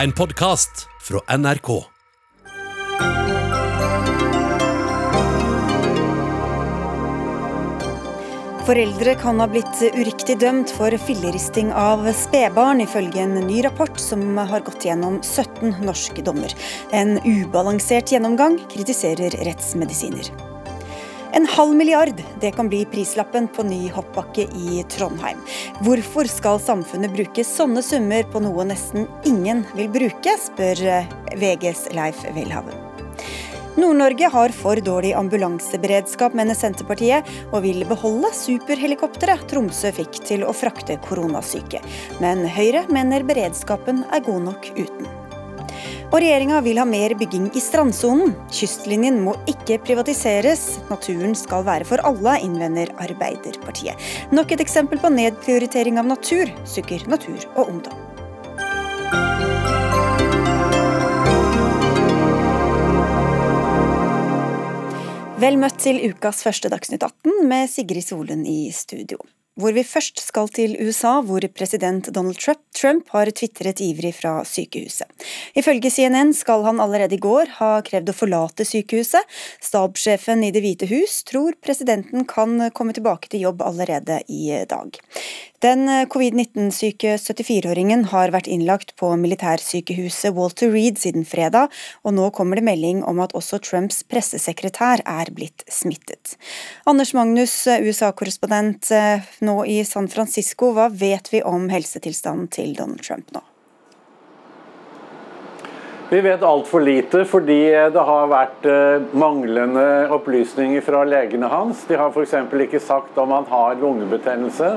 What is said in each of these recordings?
En podkast fra NRK. Foreldre kan ha blitt uriktig dømt for filleristing av spedbarn, ifølge en ny rapport som har gått gjennom 17 norske dommer. En ubalansert gjennomgang, kritiserer rettsmedisiner. En halv milliard, det kan bli prislappen på ny hoppbakke i Trondheim. Hvorfor skal samfunnet bruke sånne summer på noe nesten ingen vil bruke, spør VGs Leif Welhaven. Nord-Norge har for dårlig ambulanseberedskap, mener Senterpartiet, og vil beholde superhelikopteret Tromsø fikk til å frakte koronasyke. Men Høyre mener beredskapen er god nok uten. Og regjeringa vil ha mer bygging i strandsonen. Kystlinjen må ikke privatiseres. Naturen skal være for alle, innvender Arbeiderpartiet. Nok et eksempel på nedprioritering av natur, sukker Natur og Ungdom. Vel møtt til ukas første Dagsnytt 18 med Sigrid Solund i studio hvor vi først skal til USA, hvor president Donald Trump har tvitret ivrig fra sykehuset. Ifølge CNN skal han allerede i går ha krevd å forlate sykehuset. Stabssjefen i Det hvite hus tror presidenten kan komme tilbake til jobb allerede i dag. Den covid-19-syke 74-åringen har vært innlagt på militærsykehuset Walter Reed siden fredag, og nå kommer det melding om at også Trumps pressesekretær er blitt smittet. Anders Magnus, USA-korrespondent nå i San Francisco, hva vet vi om helsetilstanden til Donald Trump nå? Vi vet altfor lite fordi det har vært manglende opplysninger fra legene hans. De har f.eks. ikke sagt om han har lungebetennelse.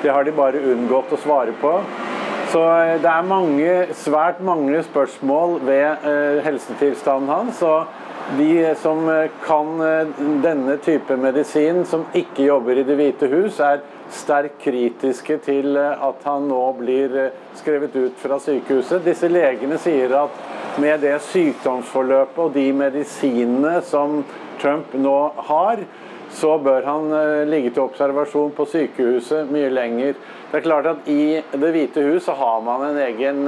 Det har de bare unngått å svare på. Så det er mange, svært mange spørsmål ved helsetilstanden hans. og De som kan denne type medisin, som ikke jobber i Det hvite hus, er sterkt kritiske til at han nå blir skrevet ut fra sykehuset. Disse legene sier at med det sykdomsforløpet og de medisinene som Trump nå har, så bør han ligge til observasjon på sykehuset mye lenger. Det er klart at I Det hvite hus så har man en egen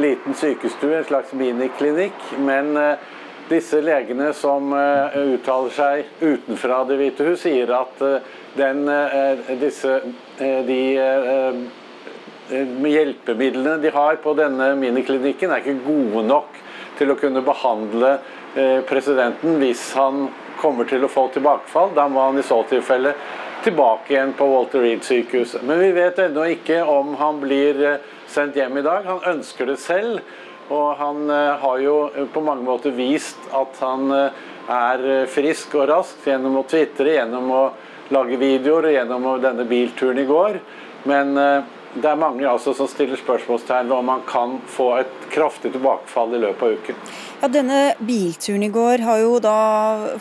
liten sykestue, en slags miniklinikk. Men disse legene som uttaler seg utenfra Det hvite hus, sier at den, disse, de hjelpemidlene de har på denne miniklinikken, er ikke gode nok til å kunne behandle presidenten hvis han kommer til å få tilbakefall. Da må han i så tilfelle tilbake igjen på Walter Reed-sykehuset. Men vi vet ennå ikke om han blir sendt hjem i dag. Han ønsker det selv. Og han har jo på mange måter vist at han er frisk og rask gjennom å tvitre, gjennom å lage videoer og gjennom denne bilturen i går. Men det er mange altså som stiller spørsmålstegn ved om man kan få et kraftig tilbakefall i løpet av uken. Ja, Denne bilturen i går har jo da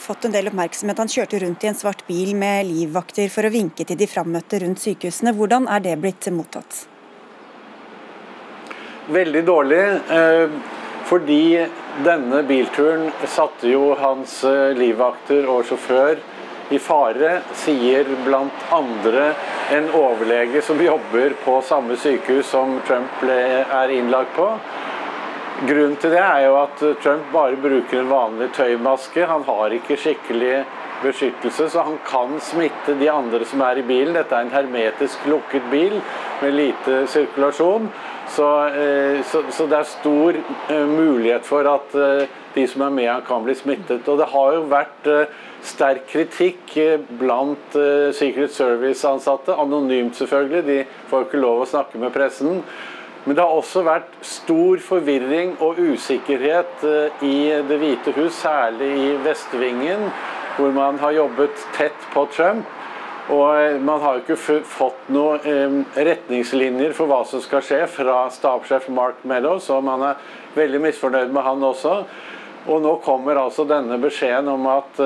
fått en del oppmerksomhet. Han kjørte rundt i en svart bil med livvakter for å vinke til de frammøtte rundt sykehusene. Hvordan er det blitt mottatt? Veldig dårlig. Fordi denne bilturen satte jo hans livvakter og sjåfør i fare, sier bl.a. en overlege som jobber på samme sykehus som Trump er innlagt på. Grunnen til det er jo at Trump bare bruker en vanlig tøymaske. Han har ikke skikkelig beskyttelse, så han kan smitte de andre som er i bilen. Dette er en hermetisk lukket bil med lite sirkulasjon. Så, så, så det er stor mulighet for at de som er med kan bli smittet. Og det har jo vært sterk kritikk blant Secret Service-ansatte, anonymt selvfølgelig, de får ikke lov å snakke med pressen. Men det har også vært stor forvirring og usikkerhet i Det hvite hus, særlig i Vestvingen, hvor man har jobbet tett på Trump. Og man har jo ikke fått noen retningslinjer for hva som skal skje fra stabssjef Mark Meadows, og man er veldig misfornøyd med han også. Og nå kommer altså denne beskjeden om at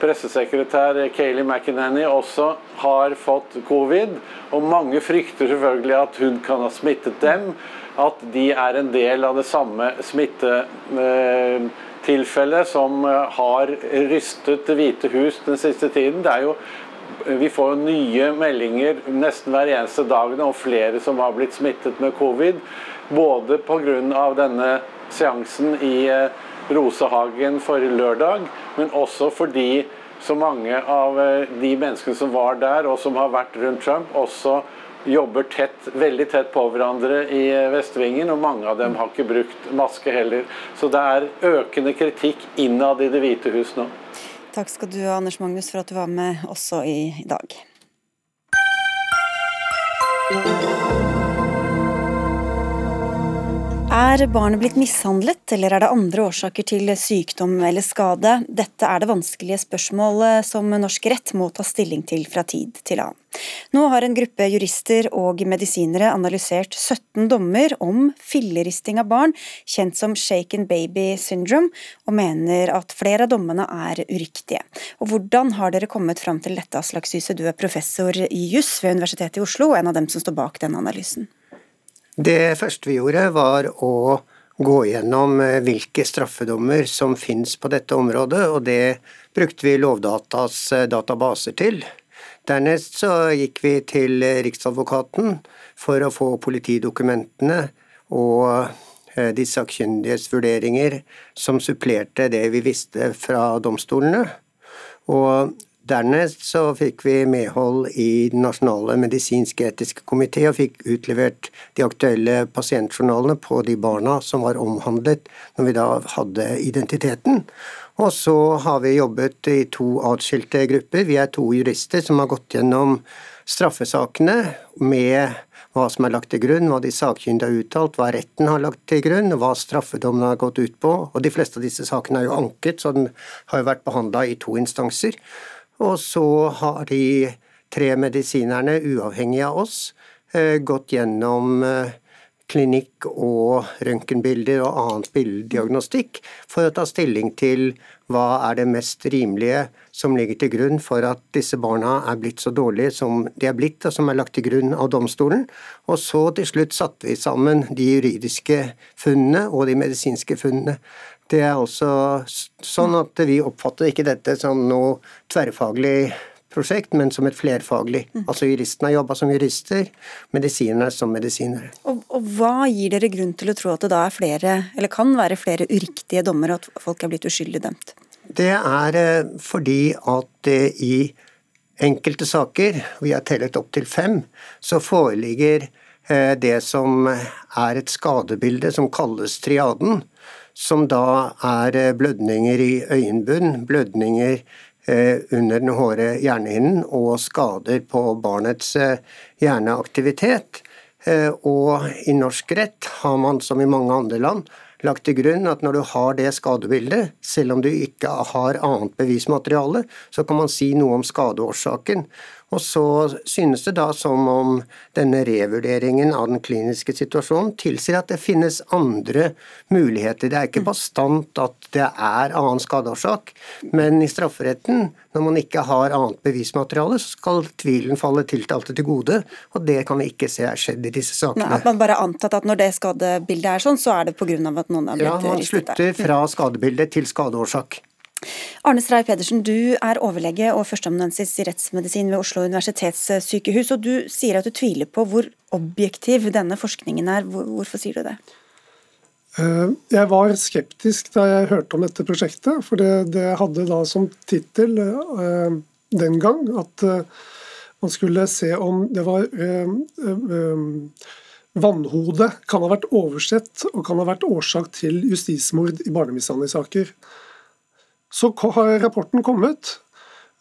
pressesekretær Kayleigh McEnany også har fått covid. Og mange frykter selvfølgelig at hun kan ha smittet dem. At de er en del av det samme smittetilfellet som har rystet Det hvite hus den siste tiden. Det er jo Vi får nye meldinger nesten hver eneste dag om flere som har blitt smittet med covid. Både pga. denne seansen i eh, Rosehagen forrige lørdag, men også fordi så mange av eh, de menneskene som var der og som har vært rundt Trump, også jobber tett, veldig tett på hverandre i eh, Vestvingen, og mange av dem har ikke brukt maske heller. Så det er økende kritikk innad i Det hvite hus nå. Takk skal du ha, Anders Magnus, for at du var med også i dag. Er barnet blitt mishandlet, eller er det andre årsaker til sykdom eller skade? Dette er det vanskelige spørsmålet som norsk rett må ta stilling til fra tid til annen. Nå har en gruppe jurister og medisinere analysert 17 dommer om filleristing av barn, kjent som shaken baby syndrome, og mener at flere av dommene er uriktige. Og Hvordan har dere kommet fram til dette, Aslak Syse, du er professor i juss ved Universitetet i Oslo, og en av dem som står bak denne analysen? Det første vi gjorde, var å gå gjennom eh, hvilke straffedommer som finnes på dette området, og det brukte vi Lovdatas eh, databaser til. Dernest så gikk vi til Riksadvokaten for å få politidokumentene og eh, de sakkyndiges vurderinger som supplerte det vi visste fra domstolene. Og Dernest så fikk vi medhold i Den nasjonale medisinske etiske komité og fikk utlevert de aktuelle pasientjournalene på de barna som var omhandlet når vi da hadde identiteten. Og så har vi jobbet i to atskilte grupper. Vi er to jurister som har gått gjennom straffesakene med hva som er lagt til grunn, hva de sakkyndige har uttalt, hva retten har lagt til grunn, hva straffedommen har gått ut på. Og De fleste av disse sakene er jo anket, så den har jo vært behandla i to instanser. Og så har de tre medisinerne, uavhengig av oss, eh, gått gjennom eh, klinikk og røntgenbilder og annet bildediagnostikk for å ta stilling til hva er det mest rimelige som ligger til grunn for at disse barna er blitt så dårlige som de er blitt, og som er lagt til grunn av domstolen. Og så til slutt satte vi sammen de juridiske funnene og de medisinske funnene. Det er også sånn at vi oppfatter ikke dette som noe tverrfaglig prosjekt, men som et flerfaglig. Mm. Altså Juristene har jobba som jurister, medisinerne som medisinere. Og, og, Hva gir dere grunn til å tro at det da er flere, eller kan være flere uriktige dommer, at folk er blitt uskyldig dømt? Det er eh, fordi at i enkelte saker, vi har tellet opp til fem, så foreligger eh, det som er et skadebilde som kalles triaden som da er eh, blødninger i øyenbunn, blødninger eh, under den hårde hjernehinnen og skader på barnets eh, hjerneaktivitet. Og i norsk rett har man, som i mange andre land, lagt til grunn at når du har det skadebildet, selv om du ikke har annet bevismateriale, så kan man si noe om skadeårsaken. Og så synes det da som om denne revurderingen av den kliniske situasjonen tilsier at det finnes andre muligheter. Det er ikke bastant at det er annen skadeårsak, men i strafferetten, når man ikke har annet bevismateriale, så skal tvilen falle tiltalte til gode, og det kan vi ikke se er skjedd i disse sakene. Nei, at man bare har antatt at når det skadebildet er sånn, så er det pga. at noen har blitt ristet? Ja, man slutter fra skadebildet til skadeårsak. Arne Stray Pedersen, du er overlege og førsteamanuensis i rettsmedisin ved Oslo universitetssykehus. og Du sier at du tviler på hvor objektiv denne forskningen er. Hvorfor sier du det? Eh, jeg var skeptisk da jeg hørte om dette prosjektet. For det, det hadde da som tittel uh, den gang at uh, man skulle se om det var uh, Vannhode kan ha vært oversett og kan ha vært årsak til justismord i barnemishandlingssaker. Så har rapporten kommet.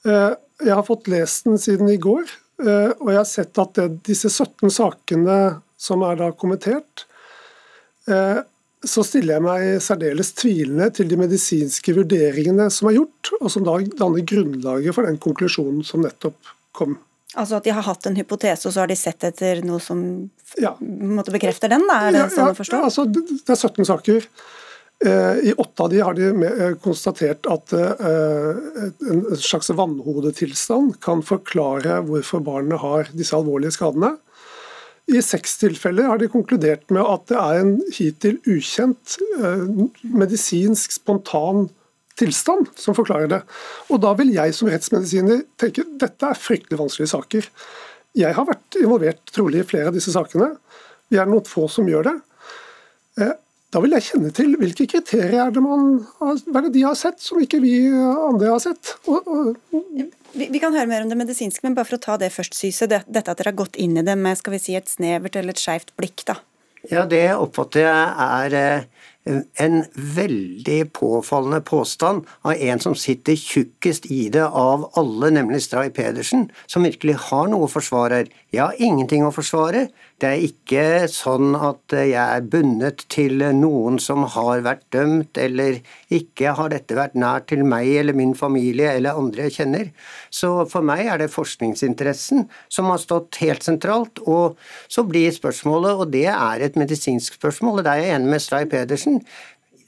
Eh, jeg har fått lest den siden i går, eh, og jeg har sett at det, disse 17 sakene som er da kommentert, eh, så stiller jeg meg særdeles tvilende til de medisinske vurderingene som er gjort, og som da danner grunnlaget for den konklusjonen som nettopp kom. Altså at de har hatt en hypotese, og så har de sett etter noe som ja. bekrefter den? Da? Er det ja, sånn å forstå? Ja, altså, det er 17 saker. Eh, I åtte av de har de eh, konstatert at eh, en slags vannhodetilstand kan forklare hvorfor barnet har disse alvorlige skadene. I seks tilfeller har de konkludert med at det er en hittil ukjent medisinsk spontan tilstand som forklarer det. Og da vil jeg som rettsmedisiner tenke dette er fryktelig vanskelige saker. Jeg har vært involvert trolig i flere av disse sakene. Vi er noen få som gjør det. Da vil jeg kjenne til hvilke kriterier er det man har, er det de har sett som ikke vi andre har sett. Og, og... Vi, vi, kan høre mer om det medisinske, men bare for å ta det først, Syse. Det, dette at dere har gått inn i det med skal vi si, et snevert eller et skeivt blikk, da. Ja, det oppfatter jeg er eh, en veldig påfallende påstand av en som sitter tjukkest i det av alle, nemlig Stray Pedersen, som virkelig har noe å forsvare. Jeg har ingenting å forsvare. Det er ikke sånn at jeg er bundet til noen som har vært dømt, eller ikke har dette vært nært til meg eller min familie eller andre jeg kjenner. Så for meg er det forskningsinteressen som har stått helt sentralt. Og så blir spørsmålet, og det er et medisinsk spørsmål, og der er jeg enig med Stray Pedersen,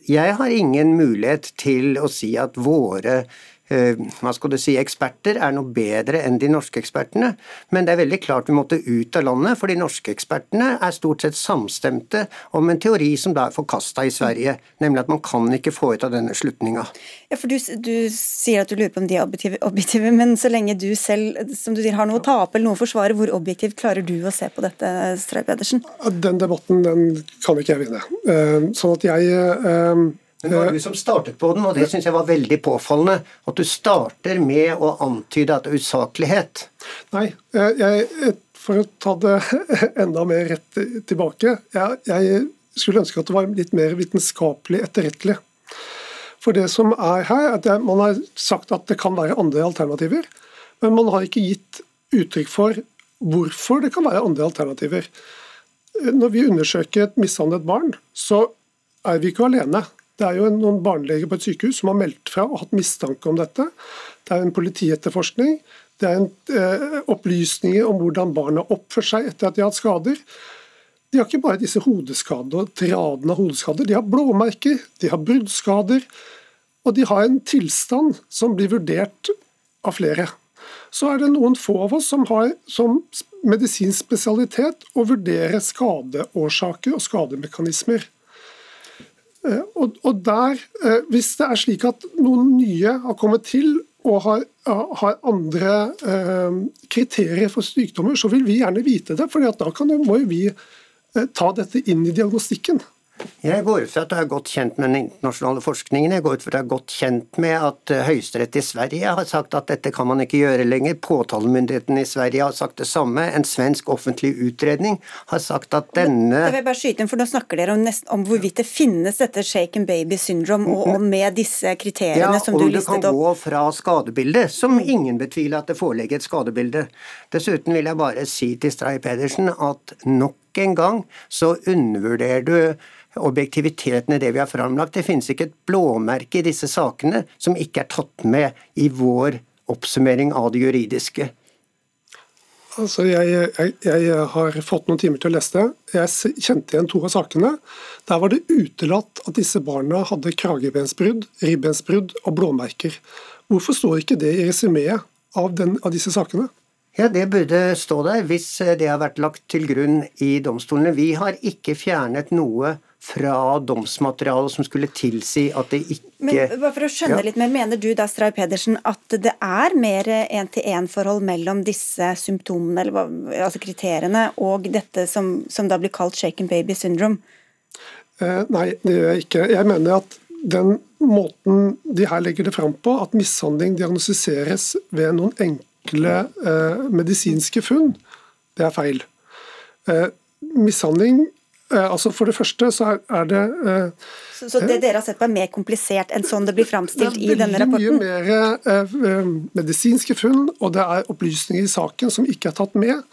jeg har ingen mulighet til å si at våre hva skal du si, eksperter er noe bedre enn de norske ekspertene. Men det er veldig klart vi måtte ut av landet, for de norske ekspertene er stort sett samstemte om en teori som da er forkasta i Sverige, nemlig at man kan ikke få ut av denne slutninga. Ja, for du, du, sier at du lurer på om de er objektive, objektive, men så lenge du selv som du sier, har noe å tape eller noe å forsvare, hvor objektivt klarer du å se på dette, Stray Pedersen? Den debatten den kan ikke jeg vinne. Eh, sånn at jeg eh, men det var du som startet på den, og det syns jeg var veldig påfallende. At du starter med å antyde at det er usaklighet. Nei, jeg, for å ta det enda mer rett tilbake. Jeg, jeg skulle ønske at det var litt mer vitenskapelig etterrettelig. For det som er her, er at Man har sagt at det kan være andre alternativer, men man har ikke gitt uttrykk for hvorfor det kan være andre alternativer. Når vi undersøker et mishandlet barn, så er vi ikke alene. Det er jo noen barneleger på et sykehus som har meldt fra og hatt mistanke om dette. Det er en politietterforskning. Det er en, eh, opplysninger om hvordan barna oppfører seg etter at de har hatt skader. De har ikke bare disse hodeskadene og tradene av hodeskader, de har blåmerker, de har bruddskader. Og de har en tilstand som blir vurdert av flere. Så er det noen få av oss som har som medisinsk spesialitet å vurdere skadeårsaker og skademekanismer. Eh, og, og der, eh, Hvis det er slik at noen nye har kommet til og har, har andre eh, kriterier for sykdommer, så vil vi gjerne vite det. for da kan, må vi ta dette inn i diagnostikken. Jeg går ut fra at du er godt kjent med den internasjonale forskningen. Jeg går ut fra at du er godt kjent med at eh, Høyesterett i Sverige har sagt at dette kan man ikke gjøre lenger. Påtalemyndigheten i Sverige har sagt det samme. En svensk offentlig utredning har sagt at denne Det vil jeg bare skyte inn, for Nå snakker dere om, nesten, om hvorvidt det finnes dette shaken baby syndrome, og, og med disse kriteriene ja, som du listet opp. Ja, og du kan gå fra skadebildet, som ingen betviler at det foreligger et skadebilde. Dessuten vil jeg bare si til Stray Pedersen at nok en gang så undervurderer du objektiviteten i det vi har framlagt. Det finnes ikke et blåmerke i disse sakene som ikke er tatt med i vår oppsummering av det juridiske. Altså, jeg, jeg, jeg, har fått noen timer til å lese det. Jeg kjente igjen to av sakene. Der var det utelatt at disse barna hadde kragebensbrudd, ribbensbrudd og blåmerker. Hvorfor står ikke det i resumeet av, av disse sakene? Ja, Det burde stå der hvis det har vært lagt til grunn i domstolene. Vi har ikke fjernet noe fra domsmaterialet som skulle tilsi at det ikke Men bare for å skjønne ja. litt mer, Mener du da, Stray Pedersen, at det er mer én-til-én-forhold mellom disse symptomene, eller altså kriteriene, og dette som, som da blir kalt shaken baby syndrome? Eh, nei, det gjør jeg ikke. Jeg mener at den måten de her legger det fram på, at mishandling diagnostiseres ved noen enkle eh, medisinske funn, det er feil. Eh, mishandling altså For det første så er, det eh, så, så, det dere har sett på er mer komplisert enn sånn det blir framstilt i denne rapporten? Det er mye mer eh, medisinske funn, og det er opplysninger i saken som ikke er tatt med.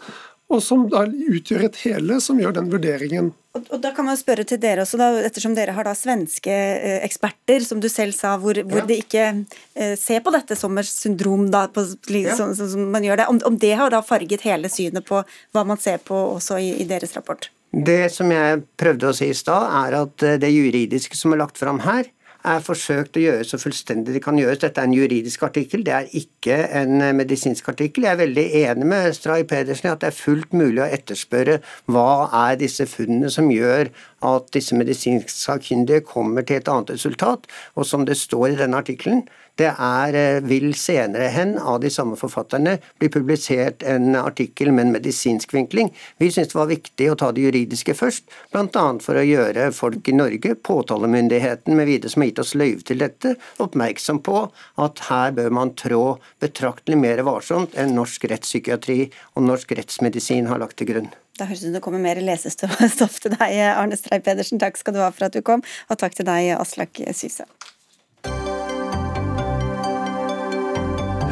Og som da utgjør et hele som gjør den vurderingen. Og, og da kan man spørre til dere også, da, ettersom dere har da svenske eh, eksperter, som du selv sa, hvor, hvor ja. de ikke eh, ser på dette som et syndrom, da, på, ja. sånn, som man gjør det. Om, om, det har da farget hele synet på hva man ser på også i, i deres rapport? Det som jeg prøvde å si i stad, er at eh, det juridiske som er lagt fram her, er forsøkt å gjøre så fullstendig det kan gjøres. Dette er en juridisk artikkel, det er ikke en medisinsk artikkel. Jeg er veldig enig med Stray Pedersen i at det er fullt mulig å etterspørre hva er disse funnene som gjør at disse medisinsk sakkyndige kommer til et annet resultat. Og som det står i denne artikkelen, det er, eh, vil senere hen av de samme forfatterne bli publisert en artikkel med en medisinsk vinkling. Vi syns det var viktig å ta det juridiske først, bl.a. for å gjøre folk i Norge, påtalemyndigheten med videre som har gitt oss løyve til dette, oppmerksom på at her bør man trå betraktelig mer varsomt enn norsk rettspsykiatri og norsk rettsmedisin har lagt til grunn. Da høres det ut som det kommer mer lesestoff til deg, Arne Strei Pedersen. Takk skal du ha for at du kom, og takk til deg, Aslak Syse.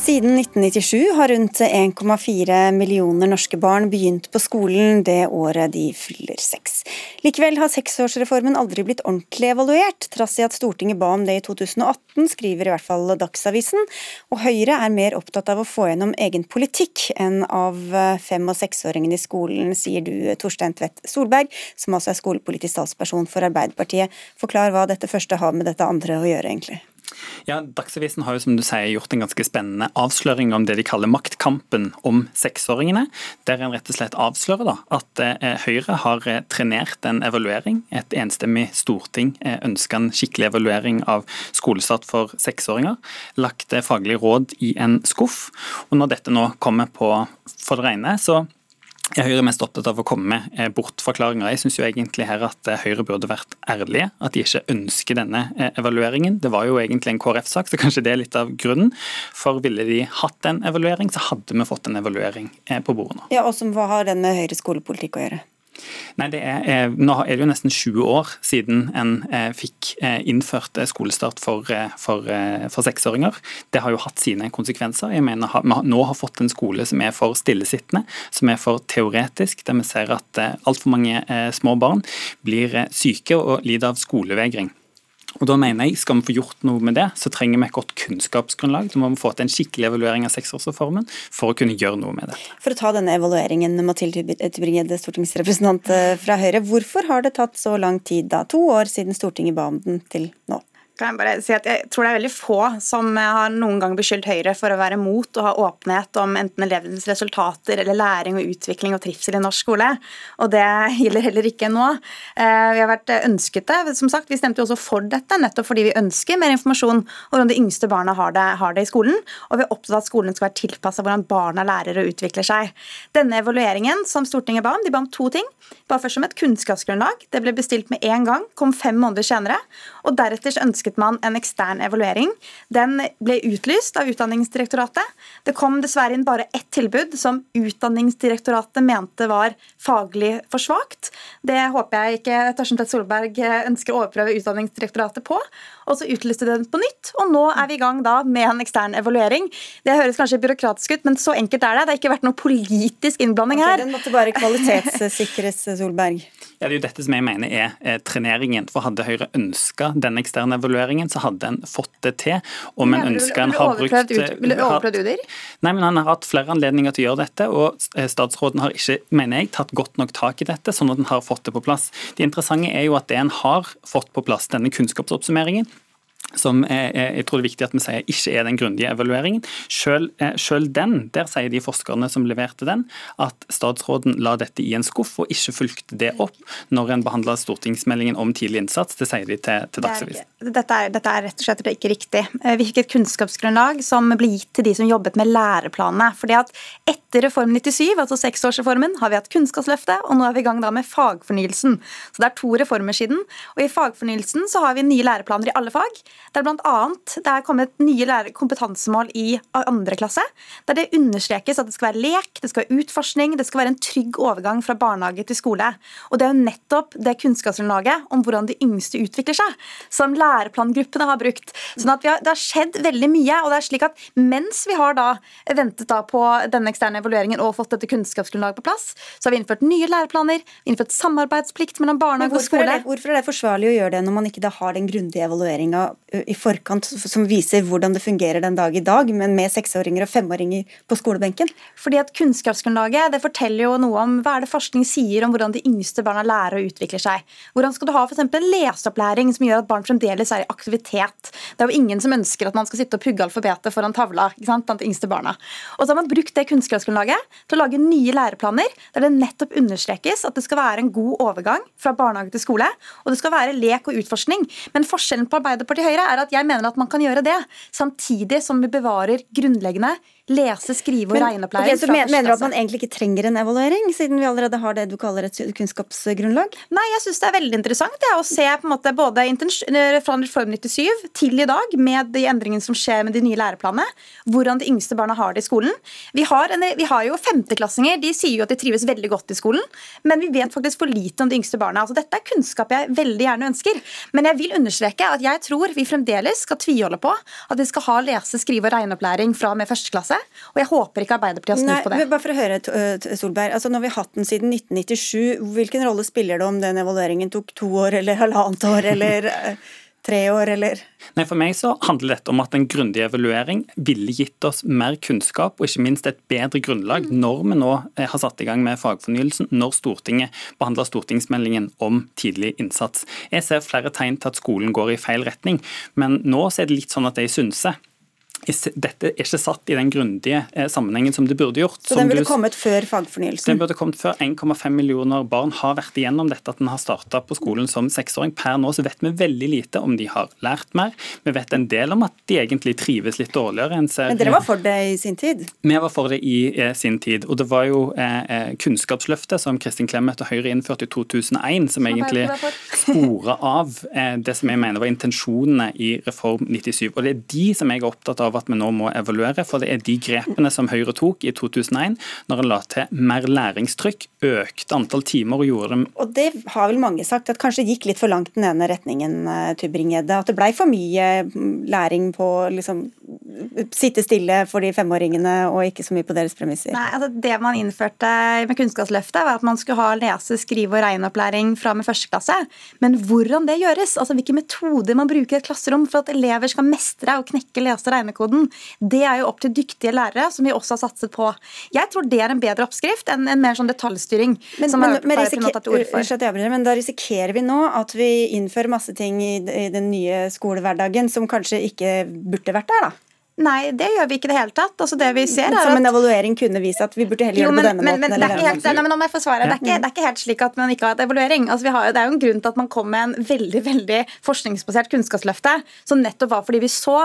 Siden 1997 har rundt 1,4 millioner norske barn begynt på skolen det året de fyller seks. Likevel har seksårsreformen aldri blitt ordentlig evaluert, trass i at Stortinget ba om det i 2018, skriver i hvert fall Dagsavisen. Og Høyre er mer opptatt av å få gjennom egen politikk enn av fem- og seksåringene i skolen, sier du Torstein Tvedt Solberg, som altså er skolepolitisk talsperson for Arbeiderpartiet. Forklar hva dette første har med dette andre å gjøre, egentlig. Ja, Dagsavisen har jo som du sier gjort en ganske spennende avsløring om det de kaller maktkampen om seksåringene. Der en rett og slett avslører da, at eh, Høyre har eh, trenert en evaluering. Et enstemmig storting eh, en skikkelig evaluering av skolestart for seksåringer. Lagt eh, faglig råd i en skuff. Og når dette nå kommer på for det rene, så er Høyre mest opptatt av å komme med eh, bortforklaringer. Jeg syns egentlig her at eh, Høyre burde vært ærlige, at de ikke ønsker denne eh, evalueringen. Det var jo egentlig en KrF-sak, så kanskje det er litt av grunnen. For ville de hatt en evaluering, så hadde vi fått en evaluering på bordet nå. Ja, og som Hva har den med Høyres skolepolitikk å gjøre? Nei, er, eh, Nå er det jo nesten 20 år siden en eh, fikk eh, innført skolestart for, for, for, seksåringer. Det har jo hatt sine konsekvenser. Jeg mener Vi nå har fått en skole som er for stillesittende, som er for teoretisk, der vi ser at altfor mange små barn blir syke og lider av skolevegring. Og da mener jeg, Skal vi få gjort noe med det, så trenger vi et godt kunnskapsgrunnlag. Så må vi få til en skikkelig evaluering av seksårsreformen for å kunne gjøre noe med det. For å ta denne evalueringen, Mathilde Tybring-Gjedde, stortingsrepresentant eh, fra Høyre. Hvorfor har det tatt så lang tid, da? To år siden Stortinget ba om den til nå? Kan jeg bare si at jeg tror det er veldig få som har noen gang beskyldt Høyre for å være mot å ha åpenhet om enten elevenes resultater eller læring og utvikling og trivsel i norsk skole. Og det gjelder heller ikke nå. Eh, vi har vært ønsket det. Som sagt, Vi stemte jo også for dette, nettopp fordi vi ønsker mer informasjon om de yngste barna har det, har det i skolen. Og vi er opptatt av at skolen skal være tilpassa hvordan barna lærer og utvikler seg. Denne evalueringen som Stortinget ba om, de ba om to ting. Bare først som et kunnskapsgrunnlag. Det ble bestilt med en gang, kom fem måneder senere. Og deretter ønsket ønsket man en ekstern evaluering. Den ble utlyst av Utdanningsdirektoratet. Det kom dessverre inn bare ett tilbud som Utdanningsdirektoratet mente var faglig for svakt. Det håper jeg ikke Torsten Tvedt Solberg ønsker å overprøve Utdanningsdirektoratet på. Og så utlyste den på nytt, og nå er vi i gang da med en ekstern evaluering. Det høres kanskje byråkratisk ut, men så enkelt er det. Det har ikke vært noe politisk innblanding her. Okay, den måtte bare kvalitetssikres, Solberg. Ja, Det er jo dette som jeg mener er eh, treneringen. For Hadde Høyre ønska den eksterne evalueringen, så hadde en fått det til. Om en ønska en har brukt Vil du overprøvd UDIR? Nei, men Han har hatt flere anledninger til å gjøre dette, og eh, statsråden har ikke mener jeg, tatt godt nok tak i dette, sånn at en har fått det på plass. Det interessante er jo at det en har fått på plass, denne kunnskapsoppsummeringen, som jeg tror det er viktig at vi sier ikke er den grundige evalueringen. Selv, eh, selv, den, der sier de forskerne som leverte den, at statsråden la dette i en skuff og ikke fulgte det opp når en behandla stortingsmeldingen om tidlig innsats. Det sier de til, til Dagsavisen. Dette er, dette er, rett og slett ikke riktig. Hvilket vi fikk et kunnskapsgrunnlag som ble gitt til de som jobbet med læreplanene. Fordi at Etter Reform 97, altså seksårsreformen, har vi hatt Kunnskapsløftet, og nå er vi i gang da med fagfornyelsen. Så Det er to reformer siden. og I fagfornyelsen så har vi nye læreplaner i alle fag. Der bl.a. det er kommet nye kompetansemål i andre klasse. Der det understrekes at det skal være lek, det skal være utforskning, det skal være en trygg overgang fra barnehage til skole. Og Det er jo nettopp det kunnskapsgrunnlaget om hvordan de yngste utvikler seg, som læreplangruppene har brukt. Sånn at har, Det har skjedd veldig mye. og det er slik at Mens vi har da ventet da på denne eksterne evalueringen og fått dette kunnskapsgrunnlaget på plass, så har vi innført nye læreplaner, innført samarbeidsplikt mellom barnehage og skole. Er det, hvorfor er det forsvarlig å gjøre det når man ikke da har den grundige evalueringa i forkant som viser hvordan det fungerer den dag i dag, men med seksåringer og femåringer på skolebenken? Fordi at Kunnskapsgrunnlaget det forteller jo noe om hva er det forskning sier om hvordan de yngste barna lærer og utvikler seg. Hvordan skal du ha f.eks. en leseopplæring som gjør at barn fremdeles er i aktivitet? Det er jo ingen som ønsker at man skal sitte og pugge alfabetet foran tavla ikke sant, blant de yngste barna. Og så har man brukt det kunnskapsgrunnlaget til å lage nye læreplaner der det nettopp understrekes at det skal være en god overgang fra barnehage til skole, og det skal være lek og utforskning. Men forskjellen på Arbeiderpartiet og Høyre er at jeg mener at man kan gjøre det samtidig som vi bevarer grunnleggende lese-, skrive- og regneopplæring. Okay, så mener du at man egentlig ikke trenger en evaluering, siden vi allerede har det du kaller et kunnskapsgrunnlag? Nei, jeg syns det er veldig interessant det, å se på en måte både fra Reform 97 til i dag, med de endringene som skjer med de nye læreplanene, hvordan de yngste barna har det i skolen. Vi har, en, vi har jo femteklassinger, de sier jo at de trives veldig godt i skolen, men vi vet faktisk for lite om de yngste barna. Altså, dette er kunnskap jeg veldig gjerne ønsker. Men jeg vil understreke at jeg tror vi fremdeles skal tviholde på at vi skal ha lese-, skrive- og regneopplæring fra og med første klasse. Og jeg håper ikke Arbeiderpartiet har snudd på det. Bare for å høre, Solberg. altså Når vi har hatt den siden 1997, hvilken rolle spiller det om den evalueringen tok to år eller halvannet år eller tre år, eller? Nei, For meg så handler dette om at en grundig evaluering ville gitt oss mer kunnskap, og ikke minst et bedre grunnlag når vi nå har satt i gang med fagfornyelsen, når Stortinget behandler stortingsmeldingen om tidlig innsats. Jeg ser flere tegn til at skolen går i feil retning, men nå er det litt sånn at jeg synser dette er ikke satt i den grundige eh, sammenhengen som det burde gjort. Så den burde kommet før fagfornyelsen? Den burde kommet før. 1,5 millioner barn har vært igjennom dette at den har starta på skolen som seksåring. Per nå så vet vi veldig lite om de har lært mer. Vi vet en del om at de egentlig trives litt dårligere. enn ser... Men dere var for det i sin tid? Vi var for det i eh, sin tid. Og det var jo eh, eh Kunnskapsløftet som Kristin Clemet og Høyre innførte i 2001, som egentlig spora av eh, det som jeg mener var intensjonene i Reform 97. Og det er de som jeg er opptatt av av at vi nå må evaluere. For det er de grepene som Høyre tok i 2001, når en la til mer læringstrykk, økte antall timer og gjorde dem Og det har vel mange sagt, at kanskje gikk litt for langt den ene retningen, eh, Tybring-Gjedde. At det blei for mye mm, læring på liksom sitte stille for de femåringene, og ikke så mye på deres premisser. Nei, altså Det man innførte med Kunnskapsløftet, var at man skulle ha lese-, skrive- og regneopplæring fra med første klasse. Men hvordan det gjøres, altså hvilke metoder man bruker i et klasserom for at elever skal mestre og knekke lese- og regnekoden, koden. Det er jo opp til dyktige lærere, som vi også har satset på. Jeg tror det er en bedre oppskrift enn en mer sånn detaljstyring. Men, men, men, risikerer, men, da risikerer vi nå at vi innfører masse ting i, i den nye skolehverdagen som kanskje ikke burde vært der, da? Nei, det gjør vi ikke i det hele tatt. Altså, det vi ser er Som en evaluering kunne vise at vi burde heller gjøre det på denne men, måten? Men, det, er helt, nei, men om jeg får svare, det, er ikke, det er ikke helt slik at man ikke har hatt evaluering. Altså, har, det er jo en grunn til at man kom med en veldig veldig forskningsbasert kunnskapsløfte, som nettopp var fordi vi så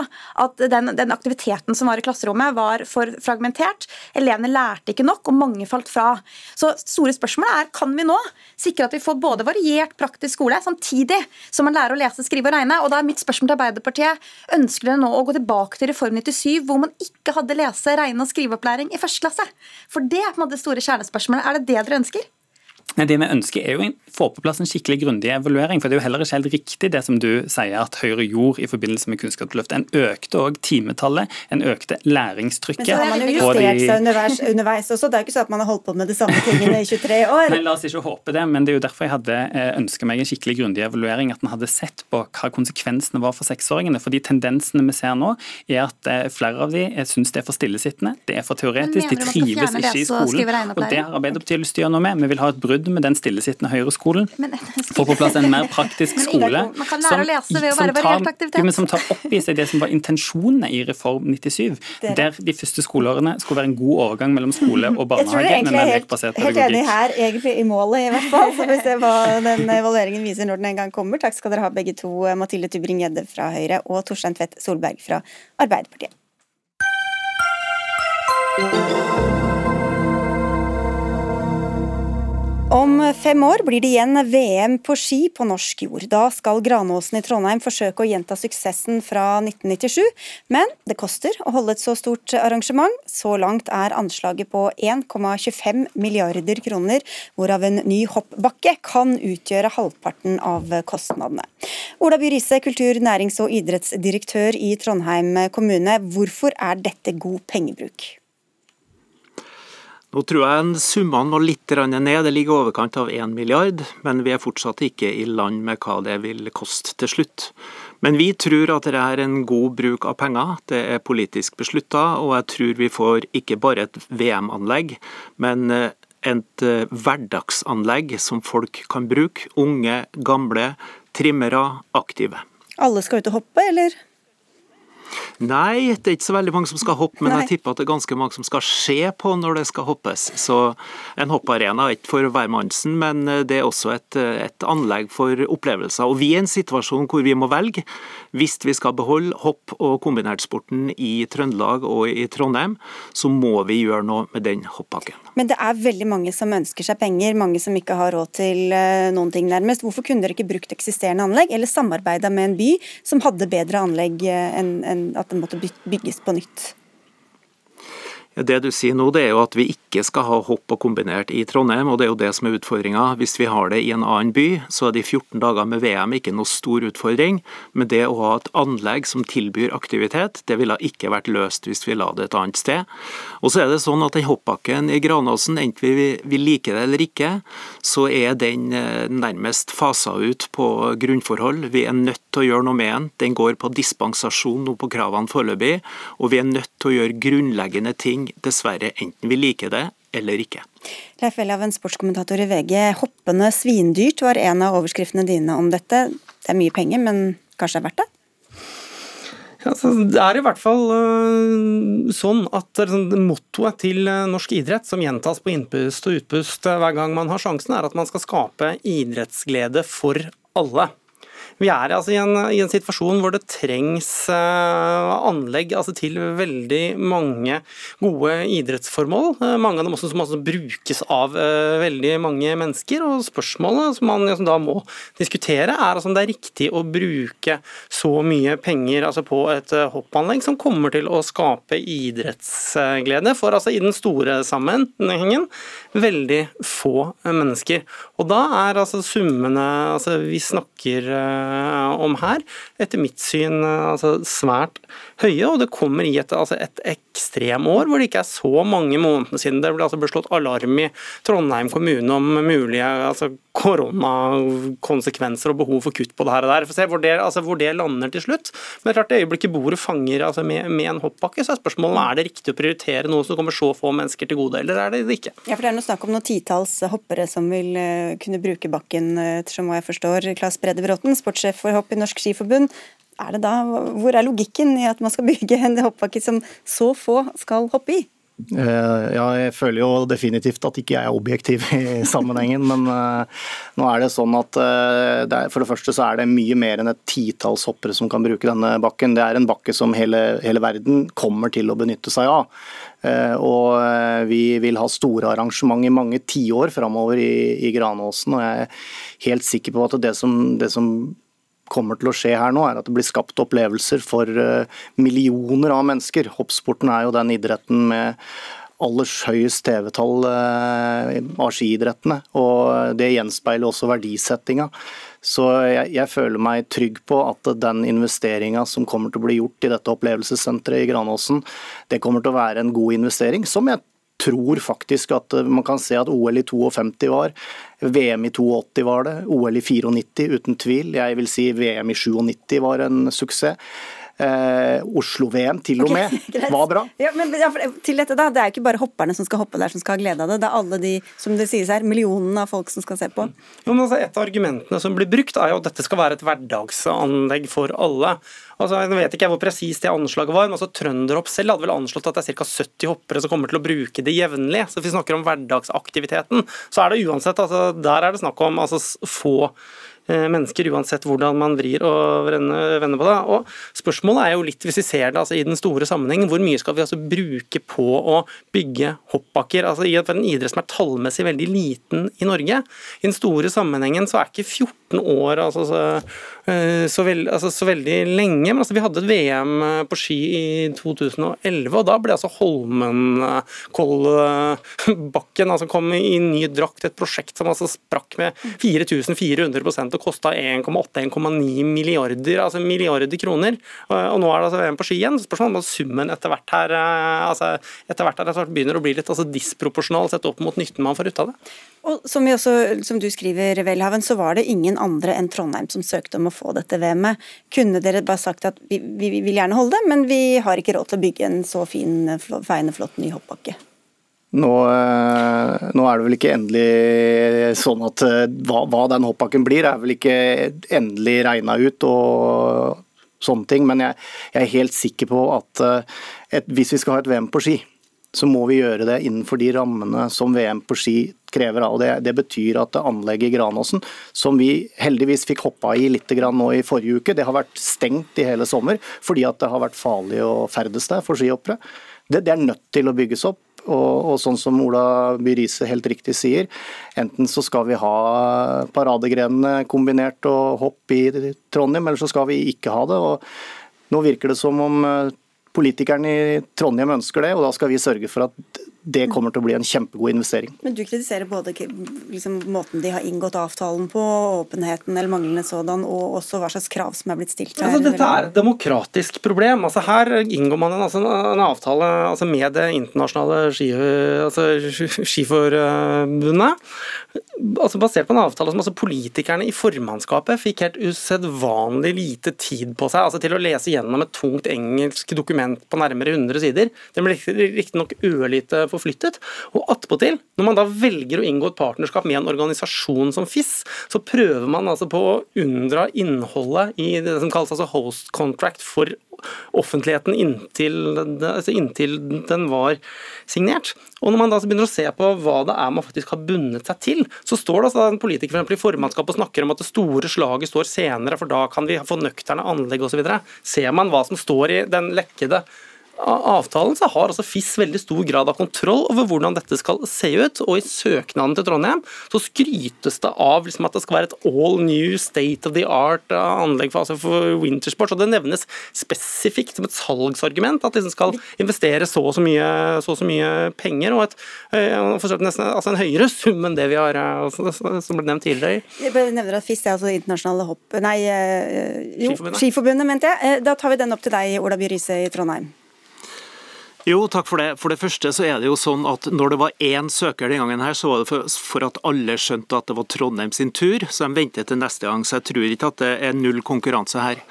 at den, den, aktiviteten som var i klasserommet, var for fragmentert. Elevene lærte ikke nok, og mange falt fra. Så store spørsmålet er kan vi nå sikre at vi får både variert praktisk skole, samtidig som man lærer å lese, skrive og regne. Og da er mitt spørsmål til Arbeiderpartiet, ønsker dere nå å gå tilbake til reformen 97 hvor man ikke hadde lese-, regne- og skriveopplæring i første klasse? For det er på en måte det store kjernespørsmålet. Er det det dere ønsker? Nei, Det vi ønsker er jo å få på plass en skikkelig grundig evaluering. for Det er jo heller ikke helt riktig det som du sier at Høyre gjorde i forbindelse med Kunnskapsløftet. En økte òg timetallet, en økte læringstrykket. Men så har man jo justert seg underveis, underveis, også. Det er jo ikke sånn at man har holdt på med de samme tingene i 23 år. Nei, La oss ikke håpe det, men det er jo derfor jeg hadde eh, ønska meg en skikkelig grundig evaluering. At en hadde sett på hva konsekvensene var for seksåringene. For de tendensene vi ser nå, er at eh, flere av de syns det er for stillesittende, det er for teoretisk, de trives ikke i skolen. Og det har Arbeiderpartiet lyst til å gjøre noe med. Vi vil ha et brudd brudd med den stillesittende høyreskolen. Få på plass en mer praktisk skole som tar opp i seg det som var intensjonene i Reform 97, der de første skoleårene skulle være en god overgang mellom skole og barnehage. Jeg tror jeg egentlig er helt, helt enig her, egentlig i målet i hvert fall. Så vi ser hva den evalueringen viser når den en gang kommer. Takk skal dere ha begge to, Mathilde Tybring-Gjedde fra Høyre og Torstein Tvedt Solberg fra Arbeiderpartiet. Om fem år blir det igjen VM på ski på norsk jord. Da skal Granåsen i Trondheim forsøke å gjenta suksessen fra 1997, men det koster å holde et så stort arrangement. Så langt er anslaget på 1,25 milliarder kroner, hvorav en ny hoppbakke kan utgjøre halvparten av kostnadene. Ola By Riise, kultur-, nærings- og idrettsdirektør i Trondheim kommune. Hvorfor er dette god pengebruk? Nå tror jeg summene må litt ned, det ligger i overkant av 1 milliard, men vi er fortsatt ikke i land med hva det vil koste til slutt. Men vi tror at det er en god bruk av penger. Det er politisk beslutta, og jeg tror vi får ikke bare et VM-anlegg, men eh, et eh, hverdagsanlegg som folk kan bruke. Unge, gamle, trimmere, aktive. Alle skal ut og hoppe, eller? Nei, det er ikke så veldig mange som skal hoppe, men Nei. jeg tipper at det er ganske mange som skal se på når det skal hoppes. Så en hopparena er ikke for hvermannsen, men det er også et, et anlegg for opplevelser. Og vi er i en situasjon hvor vi må velge. Hvis vi skal beholde hopp- og kombinertsporten i Trøndelag og i Trondheim, så må vi gjøre noe med den hoppbakken. Men det er veldig mange som ønsker seg penger, mange som ikke har råd til eh, noen ting nærmest. Hvorfor kunne dere ikke brukt eksisterende anlegg, eller samarbeida med en by som hadde bedre anlegg eh, enn enn at det måtte bygges på nytt? Det du sier nå, det er jo at vi ikke skal ha hopp og kombinert i Trondheim, og det er jo det som er utfordringa. Hvis vi har det i en annen by, så er de 14 dager med VM ikke noe stor utfordring. Men det å ha et anlegg som tilbyr aktivitet, det ville ikke vært løst hvis vi la det et annet sted. Og så er det sånn at den hoppbakken i Granåsen, enten vi, vi liker det eller ikke, så er den eh, nærmest fasa ut på grunnforhold. Vi er nødt til å gjøre noe med den. Den går på dispensasjon nå på kravene foreløpig, og vi er nødt til å gjøre grunnleggende ting, dessverre, enten vi liker det eller ikke. Leif Welhaven, sportskommentator i VG. Hoppende svindyrt var en av overskriftene dine om dette. Det er mye penger, men kanskje det er verdt det? Altså, det er i hvert fall øh, sånn at sånn, mottoet til øh, norsk idrett, som gjentas på innpust og utpust øh, hver gang man har sjansen, er at man skal skape idrettsglede for alle. Vi er altså i en, i en situasjon hvor det trengs eh, anlegg altså til veldig mange gode idrettsformål. Eh, mange av dem også som også brukes av eh, veldig mange mennesker. og Spørsmålet som man liksom da må diskutere, er altså om det er riktig å bruke så mye penger altså på et hoppanlegg som kommer til å skape idrettsglede for altså i den store sammenhengen veldig få mennesker. Og da er altså summene altså vi snakker om her, etter mitt syn eh, altså svært høye, og det kommer i et, altså et ekstremår hvor det ikke er så mange måneder siden det ble, altså ble slått alarm i Trondheim kommune om mulige altså koronakonsekvenser og behov for kutt på det her og der. For se hvor det, altså hvor det lander til slutt. Men det er klart det øyeblikket bordet fanger altså med, med en hoppbakke, så er spørsmålet er det riktig å prioritere noe som kommer så få mennesker til gode, eller er det det ikke? Ja, for Det er noe snakk om noen titalls hoppere som vil eh, kunne bruke bakken, eh, ettersom hva jeg forstår. Klas Brede Bråten, sportssjef for hopp i Norsk Skiforbund. Er da, hvor er logikken i at man skal bygge en hoppbakke som så få skal hoppe i? Eh, Ja, jeg føler jo definitivt at ikke jeg er objektiv i sammenhengen, men eh, nå er det sånn at eh, det er, for det første så er det mye mer enn et titalls hoppere som kan bruke denne bakken. Det er en bakke som hele, hele verden kommer til å benytte seg av. Og vi vil ha store arrangement i mange tiår framover i, i Granåsen, og jeg er helt sikker på at det som, det som kommer til å skje her nå, er at det blir skapt opplevelser for eh, millioner av mennesker. Hoppsporten er jo den idretten med aller høyest TV-tall eh, av skiidrettene, og det gjenspeiler også verdisettinga. Så jeg, jeg føler meg trygg på at den investeringa som kommer til å bli gjort i dette opplevelsessenteret i Granåsen, det kommer til å være en god investering, som jeg tror faktisk at eh, man kan se at OL i 52 var, VM i 82 var det, OL i 94 uten tvil. Jeg vil si VM i 97 var en suksess. Eh, Oslo-VM til og med okay, var bra. Ja, men ja, for til dette da, Det er jo ikke bare hopperne som skal hoppe der som skal ha glede av det. Det er alle de som det sies her, millionene av folk som skal se på. Jo, men altså, et av argumentene som blir brukt, er jo at dette skal være et hverdagsanlegg for alle. Altså, jeg vet ikke hvor presist det anslaget var, men altså, Trønderhopp selv hadde vel anslått at det er ca. 70 hoppere som kommer til å bruke det jevnlig. Så hvis vi snakker om hverdagsaktiviteten, så er det uansett altså, Der er det snakk om altså, få mennesker, uansett hvordan man vrir og vender på det. Og Spørsmålet er jo litt, hvis vi ser det altså, i den store sammenhengen, hvor mye skal vi altså bruke på å bygge hoppbakker? Altså, I en idrett som er tallmessig veldig liten i Norge. I den store sammenhengen så er ikke 14 år altså, så, eh, veld, altså, så veldig lenge. Men altså, vi hadde et VM på ski i 2011, og da ble altså Holmenkollbakken altså, kom i ny drakt. Et prosjekt som altså sprakk med 4400% og kosta 1,8-1,9 milliarder, altså milliarder kroner. Og nå er det altså VM på ski igjen. Spørsmålet om summen etter hvert her eh, altså, etter hvert her etter begynner å bli litt altså, disproporsjonal sett opp mot nytten man får ut av det. Og som, også, som du skriver, Welhaven, så var det ingen andre enn Trondheim som søkte om å få dette VM-et. Kunne dere bare sagt at vi, vi, vil gjerne holde det, men vi har ikke råd til å bygge en så fin, feiende, flott ny hoppbakke? Nå, eh, nå, er det vel ikke endelig sånn at eh, hva, hva den hoppbakken blir, er vel ikke endelig regna ut. og sånne ting, Men jeg, jeg er helt sikker på at eh, et, hvis vi skal ha et VM på ski, så må vi gjøre det innenfor de rammene som VM på ski krever. Og det, det betyr at anlegget i Granåsen, som vi heldigvis fikk hoppa i litt nå i forrige uke, det har vært stengt i hele sommer fordi at det har vært farlig å ferdes der for skihoppere. Det, det er nødt til å bygges opp. Og, og, sånn som Ola By Riise helt riktig sier, enten så skal vi ha paradegrenene kombinert og hopp i Trondheim, eller så skal vi ikke ha det. og nå virker det som om eh, politikerne i Trondheim ønsker det, og da skal vi sørge for at det kommer til å bli en kjempegod investering. Men Du kritiserer både liksom, måten de har inngått avtalen på, åpenheten eller manglende sådan, og også hva slags krav som er blitt stilt her. Altså, dette er et demokratisk problem. Altså, her inngår man en, altså, en avtale altså, med det internasjonale ski, altså, skiforbundet. Altså, basert på en avtale som altså, politikerne i formannskapet fikk helt usedvanlig lite tid på seg altså, til å lese gjennom et tungt engelsk dokument på nærmere 100 sider. Det ble riktignok ørlite forflyttet. Og attpåtil, når man da velger å inngå et partnerskap med en organisasjon som FIS, så prøver man altså på å unndra innholdet i det som kalles altså host contract for offentligheten inntil, altså inntil, den var signert. Og Når man da begynner å se på hva det er man faktisk har bundet seg til, så står det altså en politiker for i formannskapet og snakker om at det store slaget står senere, for da kan vi få nøkterne anlegg osv. Ser man hva som står i den lekkede avtalen så har altså FIS veldig stor grad av kontroll over hvordan dette skal se ut. Og i søknaden til Trondheim så skrytes det av liksom at det skal være et all new state of the art anlegg for, altså for wintersport. Og det nevnes spesifikt som et salgsargument at de skal investere så og så mye, så så mye penger. og et, eh, nesten, altså en høyere sum enn det vi har eh, altså, som ble nevnt tidligere. Jeg nevner at FIS er altså internasjonale hopp... Nei, eh, jo, Skiforbundet. Skiforbundet, mente jeg. Da tar vi den opp til deg, Ola By Riise i Trondheim. Jo, takk for det. For det første så er det jo sånn at når det var én søker den gangen her, så var det for, at alle skjønte at det var Trondheim sin tur, så de venter til neste gang. Så jeg tror ikke at det er null konkurranse her.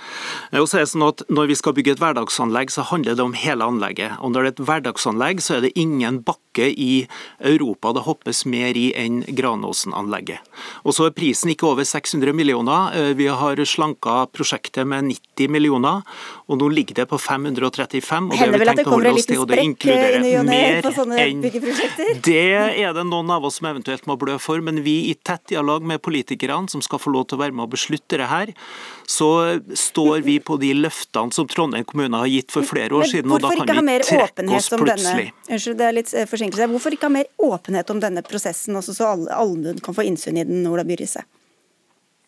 Og så er det sånn at Når vi skal bygge et hverdagsanlegg, så handler det om hele anlegget. Og når det er et hverdagsanlegg, så er det ingen bakke i Europa det hoppes mer i enn Granåsen-anlegget. Og så er prisen ikke over 600 millioner. Eh, vi har slanka prosjektet med 90 millioner, og nå ligger det på 535. og det har vi tenkt å holde oss til og det inkluderer mer enn Det er det noen av oss som eventuelt må blø for, men vi i tett dialog med politikerne som skal få lov til å være med og beslutte det her, så står vi på de løftene som Trondheim kommune har gitt for flere år siden, og da kan vi trekke oss plutselig. Unnskyld, det er litt eh, forsinkelse. Hvorfor ikke ha mer åpenhet om denne prosessen, også så allmuen kan få innsyn i den, Ola Byrise?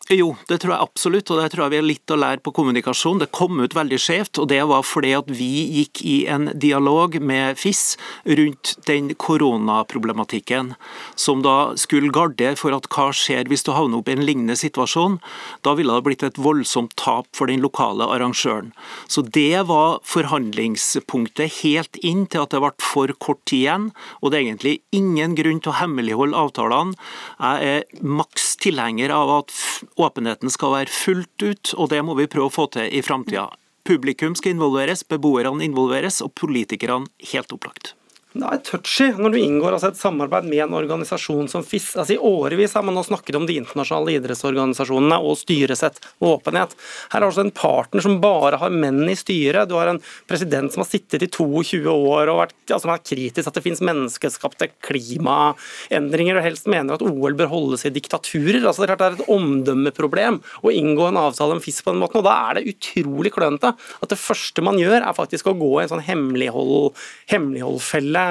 Jo, det tror jeg absolutt, og det tror jeg vi har litt å lære på kommunikasjon. Det kom ut veldig skjevt, og det var fordi at vi gikk i en dialog med FIS rundt den koronaproblematikken, som da skulle gardere for at hva skjer hvis du havner opp i en lignende situasjon. Da ville det blitt et voldsomt tap for den lokale arrangøren. Så det var forhandlingspunktet helt inn til at det ble for kort tid igjen, og det er egentlig ingen grunn til å hemmeligholde avtalene. Jeg er maks tilhenger av at åpenheten skal være fullt ut, og det må vi prøve å få til i framtida. Publikum skal involveres, beboerne involveres, og politikerne helt opplagt. Det er touchy når du inngår altså et samarbeid med en organisasjon som FIS. Altså I årevis har man nå snakket om de internasjonale idrettsorganisasjonene og styresett og åpenhet. Her er altså en partner som bare har menn i styret. Du har en president som har sittet i 22 år og vært, altså, er kritisk at det finnes menneskeskapte klimaendringer, og helst mener at OL bør holdes i diktaturer. Altså Det er et omdømmeproblem å inngå en avtale med FIS på den måten. og Da er det utrolig klønete at det første man gjør, er faktisk å gå i en sånn hemmelighold, hemmeligholdfelle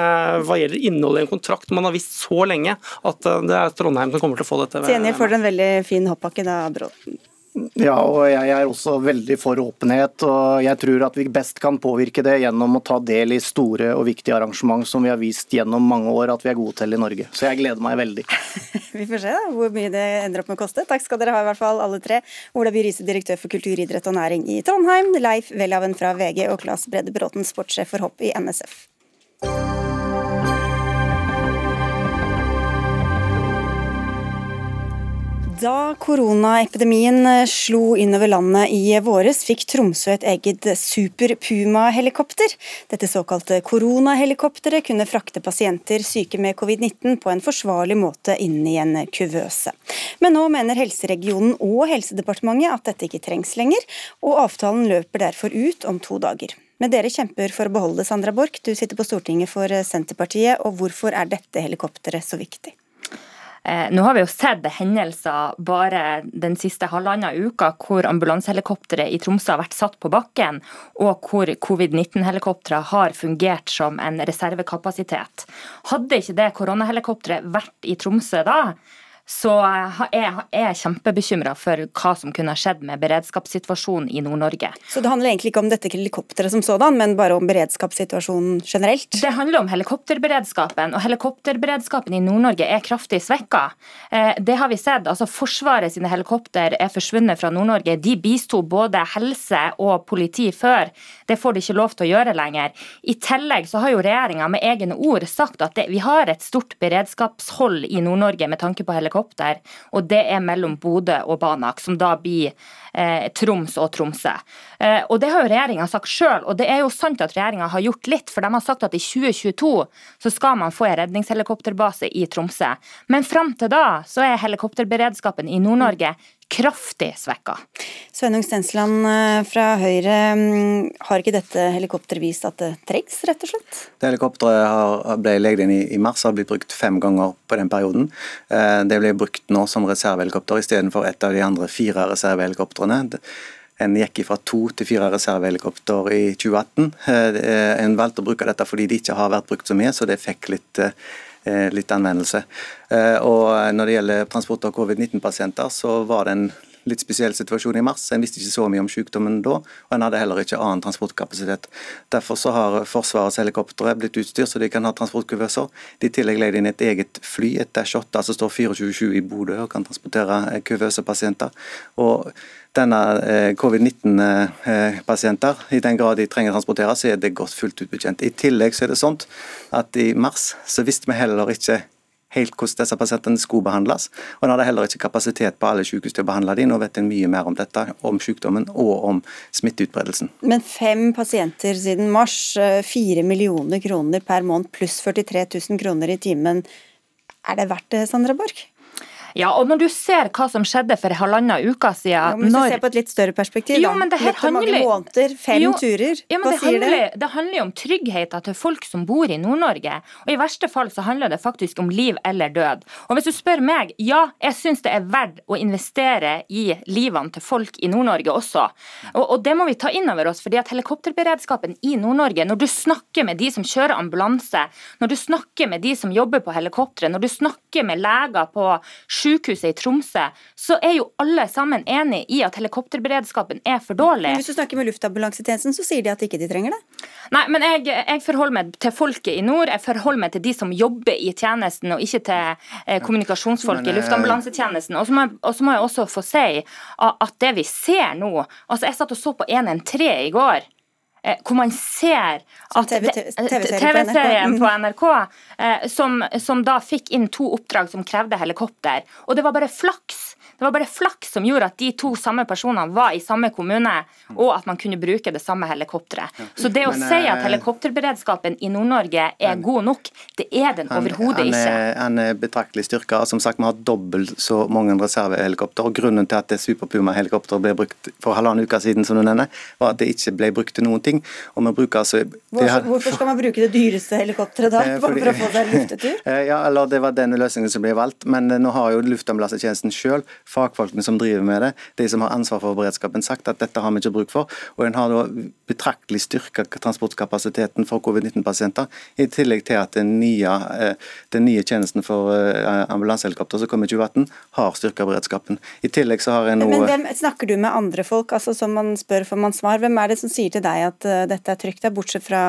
hva gjelder innholdet i en kontrakt man har visst så lenge at eh, det er Trondheim som kommer til å få dette. Til gjengjeld får dere en veldig fin hoppbakke da, Bråten. Ja, og jeg er også veldig for åpenhet. og Jeg tror at vi best kan påvirke det gjennom å ta del i store og viktige arrangement som vi har vist gjennom mange år at vi er gode til i Norge. Så jeg gleder meg veldig. vi får se da, hvor mye det ender opp med å koste. Takk skal dere ha i hvert fall alle tre. Ola By Riise, direktør for kultur, idrett og næring i Trondheim. Leif Welhaven fra VG og Claes Brede Bråten, sportssjef for hopp i NSF. Da koronaepidemien slo innover landet i våres, fikk Tromsø et eget Super Puma-helikopter. Dette såkalte koronahelikopteret kunne frakte pasienter syke med covid-19 på en forsvarlig måte inn i en kuvøse. Men nå mener helseregionen og Helsedepartementet at dette ikke trengs lenger, og avtalen løper derfor ut om to dager. Men dere kjemper for å beholde Sandra Borch, du sitter på Stortinget for Senterpartiet, og hvorfor er dette helikopteret så viktig? Eh, nå har vi jo sett hendelser bare den siste halvannen uka hvor ambulansehelikopteret i Tromsø har vært satt på bakken, og hvor covid-19-helikoptre har fungert som en reservekapasitet. Hadde ikke det koronahelikopteret vært i Tromsø da, så jeg er kjempebekymra for hva som kunne skjedd med beredskapssituasjonen i Nord-Norge. Så det handler egentlig ikke om dette helikopteret som sådan, men bare om beredskapssituasjonen generelt? Det handler om helikopterberedskapen, og helikopterberedskapen i Nord-Norge er kraftig svekka. Eh, det har vi sett. altså Forsvaret sine helikopter er forsvunnet fra Nord-Norge. De bisto både helse og politi før. Det får de ikke lov til å gjøre lenger. I tillegg så har jo regjeringa med egne ord sagt at det, vi har et stort beredskapshold i Nord-Norge med tanke på helikopter helikopter, og det er mellom Bodø og Banak, som da blir eh, Troms og Tromsø. Eh, og Det har jo regjeringa sagt sjøl, og det er jo sant at regjeringa har gjort litt. For de har sagt at i 2022 så skal man få en redningshelikopterbase i Tromsø. Men fram til da så er helikopterberedskapen i Nord-Norge kraftig svekka. Sveinung Stensland eh, fra Høyre, mm, har ikke dette helikopteret vist at det trengs, rett og slett? Det helikopteret ble leid inn i mars og har blitt brukt fem ganger på den perioden. Eh, det ble brukt nå som reservehelikopter istedenfor et av de andre fire reservehelikoptrene. En gikk fra to til fire reservehelikopter i 2018. Eh, en valgte å bruke dette fordi det ikke har vært brukt så mye, så det fikk litt litt anvendelse. Eh, og når det gjelder transport av covid-19-pasienter, så var det en litt spesiell situasjon i mars. En visste ikke så mye om sykdommen da, og en hadde heller ikke annen transportkapasitet. Derfor så har Forsvarets helikoptre blitt utstyrt så de kan ha transportkuvøser. I tillegg leide inn et eget fly, et Dash 8 som står 24-7 i Bodø og kan transportere eh, kuvøsepasienter. Og denne eh, covid-19-pasienter, i den grad de trenger å transportere, så er det godt fullt ut betjent. I tillegg så er det sånn at i mars så visste vi heller ikke helt hvordan disse pasientene skulle behandles. Og en hadde heller ikke kapasitet på alle sykehus til å behandle dem. Nå vet en mye mer om dette, om sykdommen og om smitteutbredelsen. Men fem pasienter siden mars, eh, fire millioner kroner per måned pluss 43 000 kroner i timen. Er det verdt det, Sandra Borch? Ja, og når du ser hva som skjedde for halvannen uke siden ja, men Hvis når... du ser på et litt større perspektiv, jo, men det her handler... mange måneder, fem jo, turer, ja, hva det sier handler, det? Det handler jo om tryggheten til folk som bor i Nord-Norge. Og i verste fall så handler det faktisk om liv eller død. Og hvis du spør meg, ja, jeg syns det er verdt å investere i livene til folk i Nord-Norge også. Og, og, det må vi ta inn over oss, fordi at helikopterberedskapen i Nord-Norge, når du snakker med de som kjører ambulanse, når du snakker med de som jobber på helikoptre, når du snakker med leger på sykehuset i Tromsø, så er jo alle sammen enig i at helikopterberedskapen er for dårlig. Men hvis du snakker med luftambulansetjenesten, så sier de at ikke de trenger det? Nei, men jeg, jeg, forholder meg til folket i nord. Jeg forholder meg til de som jobber i tjenesten, og ikke til eh, kommunikasjonsfolk men, i luftambulansetjenesten. Og så må, må, jeg også få si at det vi ser nå altså Jeg satt og så på 113 i går. Eh, hvor man ser at TV-serien på NRK, eh, som, som da fikk inn to oppdrag som krevde helikopter. Og det var bare flaks det var bare flaks som gjorde at de to samme personene var i samme kommune, og at man kunne bruke det samme helikopteret. Så det å men, si at eh, helikopterberedskapen i Nord-Norge er god nok, det er den overhodet ikke. Han er betraktelig styrka. Som sagt, vi har dobbelt så mange reservehelikopter. og Grunnen til at det Super Puma-helikopteret ble brukt for halvannen uke siden, som du nevner, var at det ikke ble brukt til noen ting. Og vi bruker altså... Har, Hvorfor skal man bruke det dyreste helikopteret da, eh, fordi, for å få seg luftetur? Ja, eller Det var den løsningen som ble valgt, men nå har jo Luftambulansetjenesten selv fagfolkene som driver med det, de som har ansvar for beredskapen, sagt at dette har vi ikke bruk for. Og en har da betraktelig styrka transportkapasiteten for covid-19-pasienter, i tillegg til at den nye, eh, den nye tjenesten for eh, ambulansehelikopter som kommer i 2018, har styrka beredskapen. I tillegg så har en nå Men hvem Snakker du med andre folk, altså som man spør får man svar? Hvem er det som sier til deg at uh, dette er trygt, bortsett fra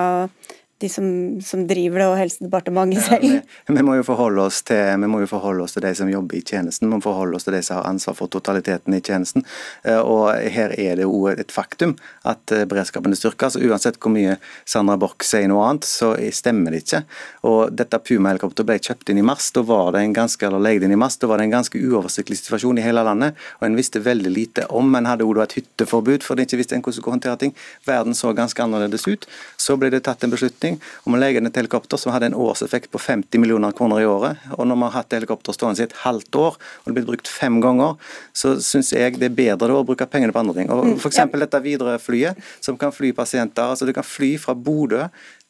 de som, som, driver det, og Helsedepartementet selv? Ja, vi, vi, må jo forholde oss til, vi må jo forholde oss til de som jobber i tjenesten, vi må forholde oss til de som har ansvar for totaliteten i tjenesten. Eh, og Her er det jo et faktum at eh, beredskapen er styrka. Så uansett hvor mye Sandra Borch sier noe annet, så stemmer det ikke. Og Dette Puma-helikopteret ble kjøpt inn i mars. Da var det en ganske eller leid inn i mars, da var det en ganske uoversiktlig situasjon i hele landet. og En visste veldig lite om. En hadde også et hytteforbud fordi en ikke visste hvordan en skulle håndtere ting. Verden så ganske annerledes ut. Så ble det tatt en beslutning beslutning om å legge inn et helikopter som hadde en årseffekt på 50 millioner kroner i året. Og når vi har hatt helikopter stående i et halvt år, og det er blitt brukt fem ganger, så syns jeg det er bedre å bruke pengene på andre ting. Og mm, F.eks. dette Widerøe-flyet, som kan fly pasienter. altså Du kan fly fra Bodø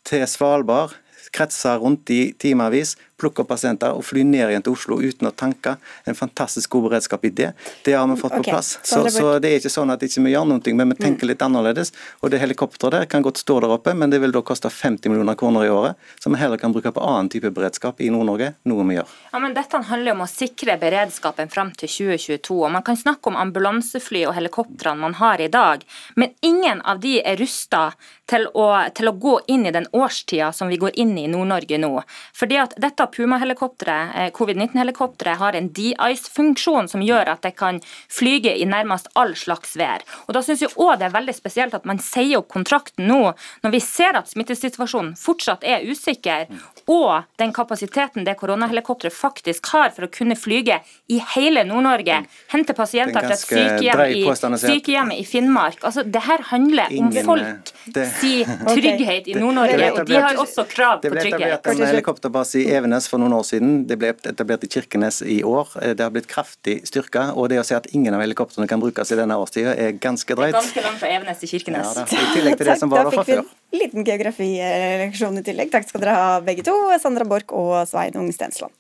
til Svalbard kretser rundt i timevis, plukke opp pasienter og fly ned igjen til Oslo uten å tanke. En fantastisk god beredskap i det. Det har vi fått okay. på plass. Så, så, det er ikke sånn at ikke vi gjør noe, men vi tenker litt annerledes. Og det helikopteret der kan godt stå der oppe, men det vil da koste 50 millioner kroner i året, som vi heller kan bruke på annen type beredskap i Nord-Norge, noe vi gjør. Ja, men Dette handler om å sikre beredskapen fram til 2022. og Man kan snakke om ambulansefly og helikoptrene man har i dag, men ingen av de er rusta til, til, å gå inn i den årstida som vi går inn i Nord-Norge nå. Fordi at dette Puma-helikopteret, eh, covid-19-helikopteret, har en de-ice-funksjon som gjør at det kan flyge i nærmest all slags vær. Og Da syns jeg òg det er veldig spesielt at man sier opp kontrakten nå, når vi ser at smittesituasjonen fortsatt er usikker, og den kapasiteten det koronahelikopteret faktisk har for å kunne flyge i hele Nord-Norge, hente pasienter fra et sykehjem i, sykehjem i Finnmark. Altså, Det her handler om folk si trygghet i Nord-Norge, og de har også krav på trygghet. Det ble etablert en helikopterbase i Evenes for noen år siden. Det ble etablert i Kirkenes i år. Det har blitt kraftig styrka. Og det å si at ingen av helikoptrene kan brukes i denne årstida, er ganske drøyt. Ganske langt fra Evenes til Kirkenes. Ja, I tillegg til det som var der fra før. Liten geografileksjon i tillegg. Takk skal dere ha begge to, Sandra Borch og Sveinung Stensland.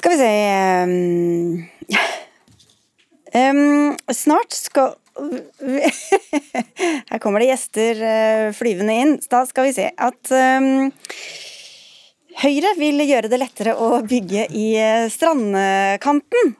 Skal vi se um, Snart skal Her kommer det gjester uh, flyvende inn. Da skal vi se at um, Høyre vil gjøre det lettere å bygge i uh, strandkanten.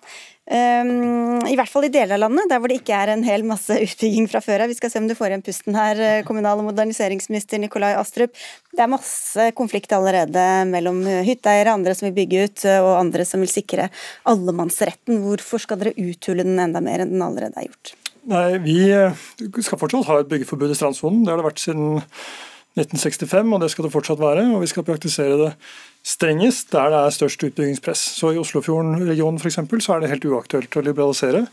Um, I hvert fall i deler av landet, der hvor det ikke er en hel masse utbygging fra før av. Vi skal se om du får igjen pusten her, eh, kommunal- og moderniseringsminister Nikolai Astrup. Det er masse konflikt allerede mellom hytteeiere, andre som vil bygge ut, eh, og andre som vil sikre allemannsretten. Hvorfor skal dere uthule den enda mer enn den allerede er gjort? Nei, Vi eh, skal fortsatt ha et byggeforbud i strandsonen. Det har det vært siden 1965, og det skal det fortsatt være. Og vi skal praktisere det strengest der det er størst utbyggingspress. Så I Oslofjorden-regionen f.eks. så er det helt uaktuelt å liberalisere.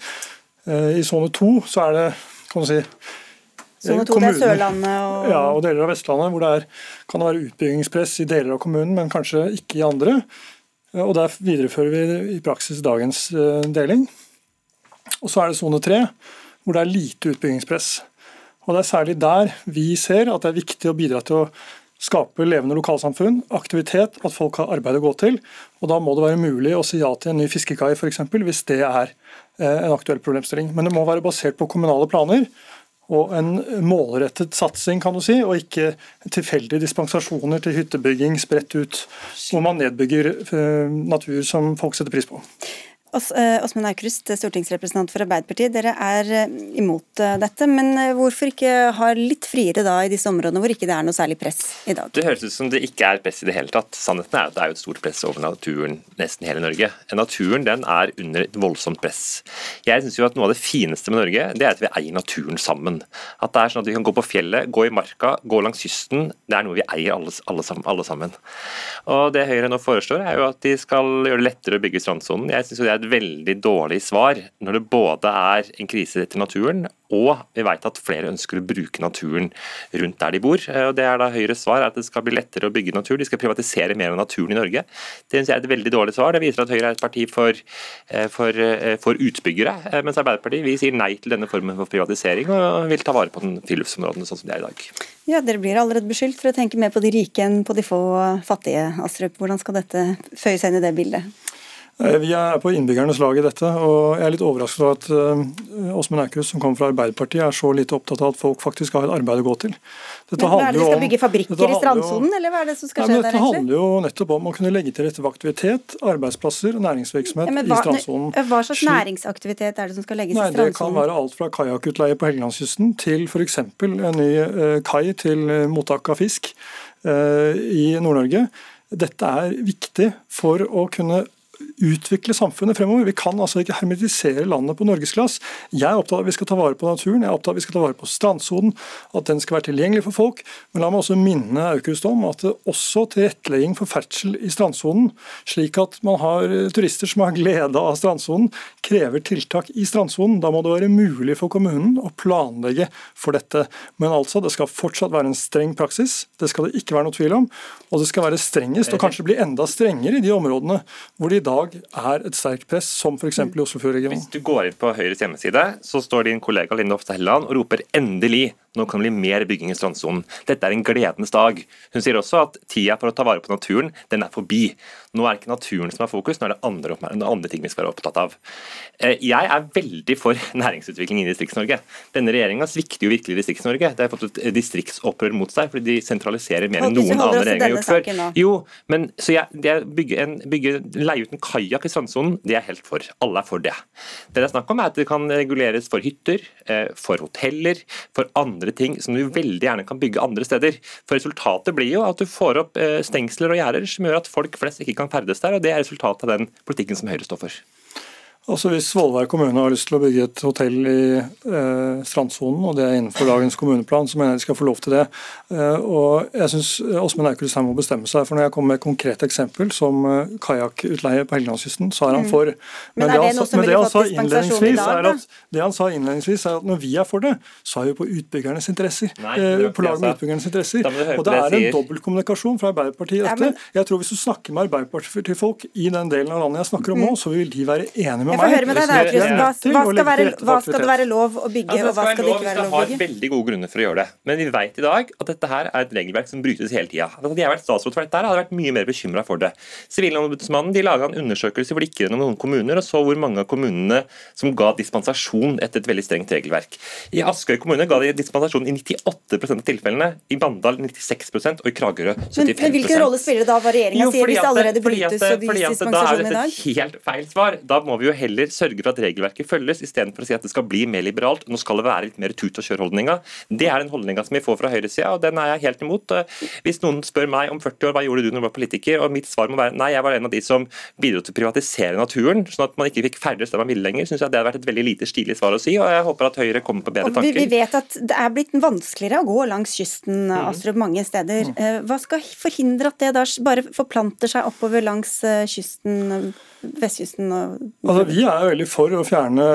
Eh, I sone to så er det kan du si, Sone to, det er Sørlandet og Ja, og deler av Vestlandet, hvor det er, kan det være utbyggingspress i deler av kommunen, men kanskje ikke i andre. Eh, og Der viderefører vi i praksis dagens deling. Og Så er det sone tre, hvor det er lite utbyggingspress. Og Det er særlig der vi ser at det er viktig å bidra til å skape levende lokalsamfunn, aktivitet, at folk har arbeid å gå til. Og Da må det være mulig å si ja til en ny fiskekai f.eks., hvis det er eh, en aktuell problemstilling. Men det må være basert på kommunale planer og en målrettet satsing, kan du si, og ikke tilfeldige dispensasjoner til hyttebygging spredt ut, hvor man nedbygger eh, natur som folk setter pris på. Eh, Åsmund Aukrust, stortingsrepresentant for Arbeiderpartiet. Dere er eh, imot eh, dette, men hvorfor ikke ha litt friere da i disse områdene hvor ikke det er noe særlig press i dag? Det høres ut som det ikke er press i det hele tatt. Sannheten er at det er jo et stort press over naturen nesten hele Norge. Naturen den er under et voldsomt press. Jeg syns jo at noe av det fineste med Norge, det er at vi eier naturen sammen. At det er sånn at vi kan gå på fjellet, gå i marka, gå langs kysten. Det er noe vi eier alle, alle, alle sammen. Og Det Høyre nå foreslår, er jo at de skal gjøre det lettere å bygge strandsonen. Jeg synes jo det er et veldig dårlig svar når det både er en krise til naturen, og vi vet at flere ønsker å bruke naturen rundt der de bor. Og det er da Høyres svar at det skal bli lettere å bygge natur. De skal privatisere mer av naturen i Norge. Det synes jeg er et veldig dårlig svar. Det viser at Høyre er et parti for, eh, for, eh, for utbyggere, eh, mens Arbeiderpartiet vi sier nei til denne formen for privatisering og vil ta vare på den friluftsområdene sånn som det er i dag. Ja, Dere blir allerede beskyldt for å tenke mer på de rike enn på de få fattige, Astrup. Hvordan skal dette føye seg inn i det bildet? Eh, vi er på innbyggernes lag i dette, og jeg er litt overrasket over at uh, Åsmund Aukrust, som kommer fra Arbeiderpartiet, er så lite opptatt av at folk faktisk har et arbeid å gå til. Dette Men er det De skal bygge fabrikker i strandsonen, eller hva er det som skal skje der? Dette handler jo nettopp om å kunne legge til rette for aktivitet, arbeidsplasser og næringsvirksomhet ja, hva, i strandsonen. Hva slags næringsaktivitet er det som skal legges Nei, i strandsonen? Det kan være alt fra kajakkutleie på Helgelandskysten til f.eks. en ny uh, kai til mottak av fisk i Nord-Norge. Dette er viktig for å kunne utvikle samfunnet fremover. Vi kan altså ikke hermetisere landet på norgesglass. Jeg er opptatt av at vi skal ta vare på naturen, jeg er opptatt av at vi skal ta vare på strandsonen, at den skal være tilgjengelig for folk. Men la meg også minne Aukrust om at det også tilrettelegging for ferdsel i strandsonen, slik at man har turister som har glede av strandsonen, krever tiltak i strandsonen. Da må det være mulig for kommunen å planlegge for dette. Men altså, det skal fortsatt være en streng praksis, det skal det ikke være noe tvil om. Og det skal være strengest, og kanskje bli enda strengere i de områdene hvor det i dag er et sterkt press, som f.eks. i Oslofjordregionen. Hvis du går inn på Høyres hjemmeside, så står din kollega Linde Hofstad Helleland og roper 'endelig'. Nå kan det bli mer bygging i strandsonen. Dette er en gledens dag. Hun sier også at tida for å ta vare på naturen, den er forbi. Nå er det ikke naturen som er fokus, nå er det andre, andre ting vi skal være opptatt av. Eh, jeg er veldig for næringsutvikling i Distrikts-Norge. Denne regjeringa svikter jo virkelig Distrikts-Norge. Det har fått et distriktsopprør mot seg, fordi de sentraliserer mer enn noen andre regjeringer har gjort før. Jo, men så jeg, jeg bygger en, bygger, leie ut en kajakk i strandsonen, det er helt for. Alle er for det. Det det er snakk om, er at det kan reguleres for hytter, eh, for hoteller, for andre andre ting som du veldig gjerne kan bygge andre steder. For Resultatet blir jo at du får opp eh, stengsler og gjerder som gjør at folk flest ikke kan ferdes der. og Det er resultatet av den politikken som Høyre står for. Altså Hvis Svolvær kommune har lyst til å bygge et hotell i eh, strandsonen, og det er innenfor dagens kommuneplan, så mener jeg de skal få lov til det. Eh, og jeg syns Åsmund Aukrust her må bestemme seg. for Når jeg kommer med et konkret eksempel, som eh, kajakkutleie på Helgelandskysten, så er han mm. for. Men, men det, han, men det, han sa innledningsvis er at, det han sa innledningsvis er at når vi er for det, så er vi på utbyggernes interesser. Nei, eh, på lag med utbyggernes interesser. Og det er en dobbeltkommunikasjon fra Arbeiderpartiet i dette. Jeg tror Hvis du snakker med Arbeiderpartiet-folk i den delen av landet jeg snakker om nå, mm. så vil de være enige med får høre med deg, Aukrust. Hva, hva, skal være, hva skal det være lov å bygge, altså, og hva skal det ikke være lov å bygge? Vi har veldig gode grunner for å gjøre det. Men vi vet i dag at dette her er et regelverk som brytes hele tida. Hadde jeg vært statsråd for dette, her, hadde jeg vært mye mer bekymra for det. Sivilombudsmannen de laga en undersøkelse hvor de gikk gjennom noen kommuner og så hvor mange av kommunene som ga dispensasjon etter et veldig strengt regelverk. I Askøy kommune ga de dispensasjon i 98% av tilfellene, i Mandal 96% og i Kragerø 75 Men, men hvilken rolle spiller det da hva regjeringa sier, hvis det allerede brytes og gis dispensasjon i dag? Da er dette et helt feil svar. Da må vi jo heller sørge for at regelverket følges, istedenfor å si at det skal bli mer liberalt. Nå skal det være litt mer tut og kjør-holdninga. Det er den holdninga som vi får fra høyresida, og den er jeg helt imot. Hvis noen spør meg om 40 år hva gjorde du når du var politiker, og mitt svar må være nei, jeg var en av de som bidro til å privatisere naturen, sånn at man ikke fikk ferdes der man ville lenger, syns jeg det hadde vært et veldig lite stilig svar å si, og jeg håper at Høyre kommer på bedre tanker. Vi, vi vet at det er blitt vanskeligere å gå langs kysten, mm. Astrup, mange steder. Mm. Eh, hva skal forhindre at det da bare forplanter seg oppover langs eh, kysten? vestkysten? Altså, vi er veldig for å fjerne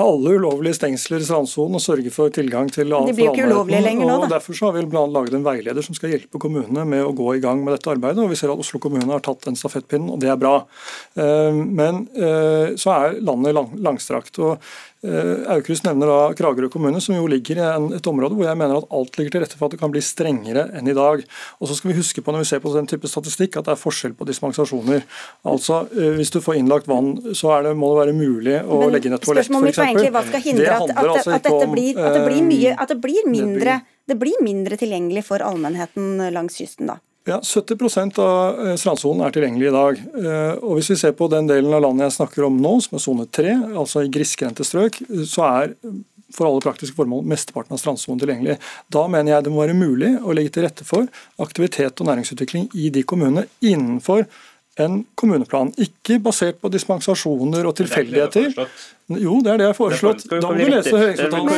alle ulovlige stengsler i strandsonen og sørge for tilgang til det blir jo ikke ulovlige lenger nå, da. Derfor så har vi blant annet laget en veileder som skal hjelpe kommunene med å gå i gang med dette arbeidet. og Vi ser at Oslo kommune har tatt den stafettpinnen, og det er bra. Eh, men eh, så er landet langstrakt. og Aukrust nevner da Kragerø kommune, som jo ligger i et område hvor jeg mener at alt ligger til rette for at det kan bli strengere enn i dag. Og så skal vi huske på når vi ser på den type statistikk at det er forskjell på dispensasjoner. Altså, eh, Hvis du får innlagt vann, så det, må det være mulig å Men, legge inn et toalett f.eks. Skal hindre at, altså at, dette blir, at, det blir mye, at det blir mindre, det blir mindre tilgjengelig for allmennheten langs kysten da? Ja, 70 av eh, strandsonen er tilgjengelig i dag. Eh, og Hvis vi ser på den delen av landet jeg snakker om nå, som er sone 3, altså i grisgrendte strøk, så er for alle praktiske formål mesteparten av strandsonen tilgjengelig. Da mener jeg det må være mulig å legge til rette for aktivitet og næringsutvikling i de kommunene innenfor en kommuneplan. Ikke basert på dispensasjoner og tilfeldigheter. Jo, det er det jeg har foreslått. Da må du lese høringsavtalen.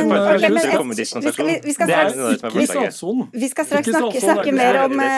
Vi skal straks snakke mer om Det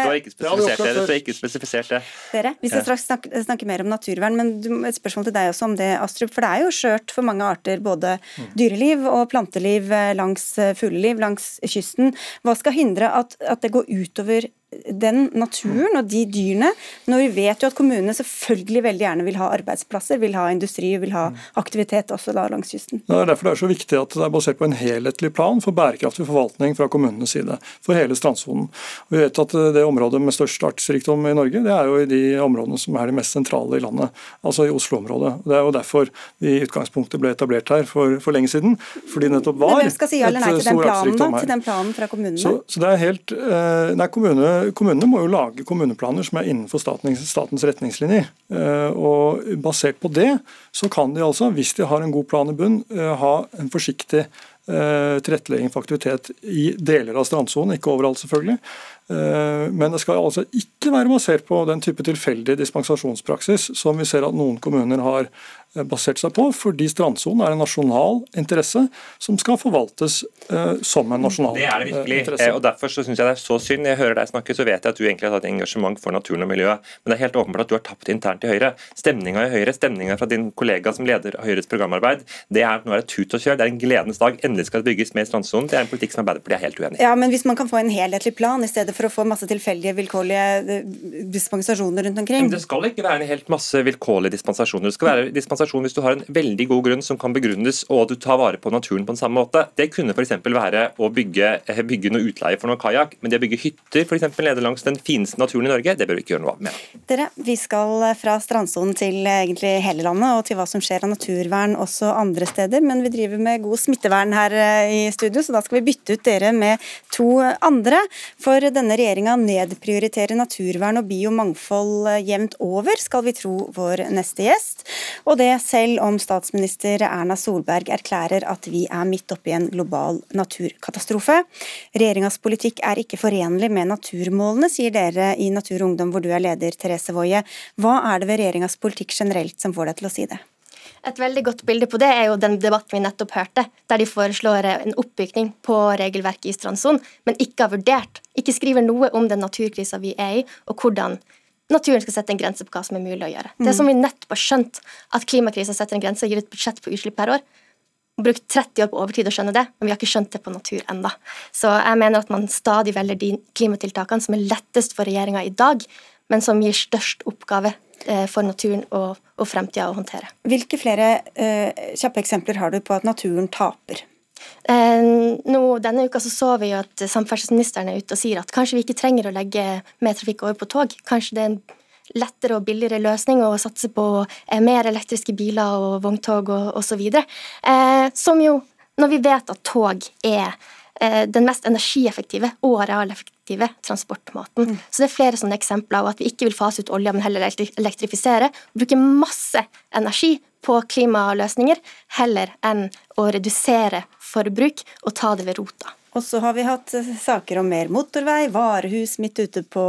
står ikke spesifisert, det. Dere, vi skal straks snakke mer om naturvern, men et spørsmål til deg også om det, Astrup. For det er jo skjørt for mange arter, både dyreliv og planteliv langs fugleliv langs kysten. Hva skal hindre at, at det går utover den naturen og de dyrene, når vi vet jo at kommunene selvfølgelig veldig gjerne vil ha arbeidsplasser, vil ha industri, vil ha aktivitet også da langs kysten? Det er derfor det er så viktig at det er basert på en helhetlig plan for bærekraftig forvaltning fra kommunenes side for hele strandsonen. Vi vet at det området med størst artsrikdom i Norge, det er jo i de områdene som er de mest sentrale i landet, altså i Oslo-området. Det er jo derfor vi i utgangspunktet ble etablert her for, for lenge siden. fordi det nettopp var si nei til den planen, da, til den planen fra kommunene? Så, så det er helt, eh, er kommune, Kommunene må jo lage kommuneplaner som er innenfor statens, statens retningslinjer. Eh, og Basert på det så kan de altså, hvis de har en god plan i bunn, eh, ha en forsiktig tilrettelegging for aktivitet i deler av strandsonen, ikke overalt selvfølgelig. Men det skal altså ikke være basert på den type tilfeldig dispensasjonspraksis som vi ser at noen kommuner har Eh, basert seg på, fordi strandsonen er en nasjonal interesse som skal forvaltes uh, som en nasjonal interesse. Det er det virkelig, interesse. og derfor så synes jeg det er så synd. Jeg hører deg snakke, så vet jeg at du egentlig har hatt engasjement for naturen og miljøet, men det er helt åpenbart at du har tapt internt i Høyre. Stemninga i Høyre, stemninga fra din kollega som leder Høyres programarbeid, det er at nå er det tut og kjør. Det er en gledens dag. Endelig skal det bygges med strandsonen. Det er en politikk som Arbeiderpartiet er helt uenig i. Ja, men hvis man kan få en helhetlig plan i stedet for å få masse tilfeldige, vilkårlige dispensasjoner rundt omkring? Men det skal ikke være en helt masse vilkårlige dispensasjoner. Det skal være dispensasjon hvis du har en veldig god grunn som kan begrunnes, og at du tar vare på naturen på den samme måte. Det kunne f.eks. være å bygge, eh, bygge noe utleie for noe kajakk, men det å bygge hytter eksempel, nede langs den fineste naturen i Norge, det bør vi ikke gjøre noe med. Dere, vi skal fra strandsonen til egentlig hele landet, og til hva som skjer av naturvern også andre steder. Men vi driver med god smittevern her eh, i studio, så da skal vi bytte ut dere med to andre. For denne regjeringa nedprioriterer naturvern og biomangfold eh, jevnt over, skal vi tro vår neste gjest. Og det selv om statsminister Erna Solberg erklærer at vi er midt oppe i en global naturkatastrofe. Regjeringas politikk er ikke forenlig med naturmålene, sier dere i Natur og Ungdom, hvor du er leder, Therese Woie. Hva er det ved regjeringas politikk generelt som får deg til å si det? Et veldig godt bilde på det er jo den debatten vi nettopp hørte, der de foreslår en oppbygning på regelverket i strandsonen, men ikke har vurdert, ikke skriver noe om den naturkrisa vi er i, og hvordan naturen skal sette en grense på hva som er mulig å gjøre. Mm. Det som vi nettopp har skjønt, at klimakrisa setter en grense og gir et budsjett på utslipp per år. Brukt 30 år på overtid å skjønne det, men vi har ikke skjønt det på natur ennå. Så jeg mener at man stadig velger de klimatiltakene som er lettest for regjeringa i dag, men som gir størst oppgave for naturen og, og fremtida å håndtere. Hvilke flere eh, kjappe eksempler har du på at naturen taper? Eh, nå, denne uka så, så vi jo at samferdselsministeren er ute og sier at kanskje vi ikke trenger å legge mer trafikk over på tog. Kanskje det er en lettere og billigere løsning å satse på eh, mer elektriske biler og vogntog og osv. Eh, som jo, når vi vet at tog er eh, den mest energieffektive og arealeffektive transportmåten. Mm. Så det er flere sånne eksempler av at vi ikke vil fase ut olja, men heller elektrifisere. Bruke masse energi på klimaløsninger heller enn å redusere forbruk og ta det ved rota. Og så har vi hatt eh, saker om mer motorvei, varehus midt ute på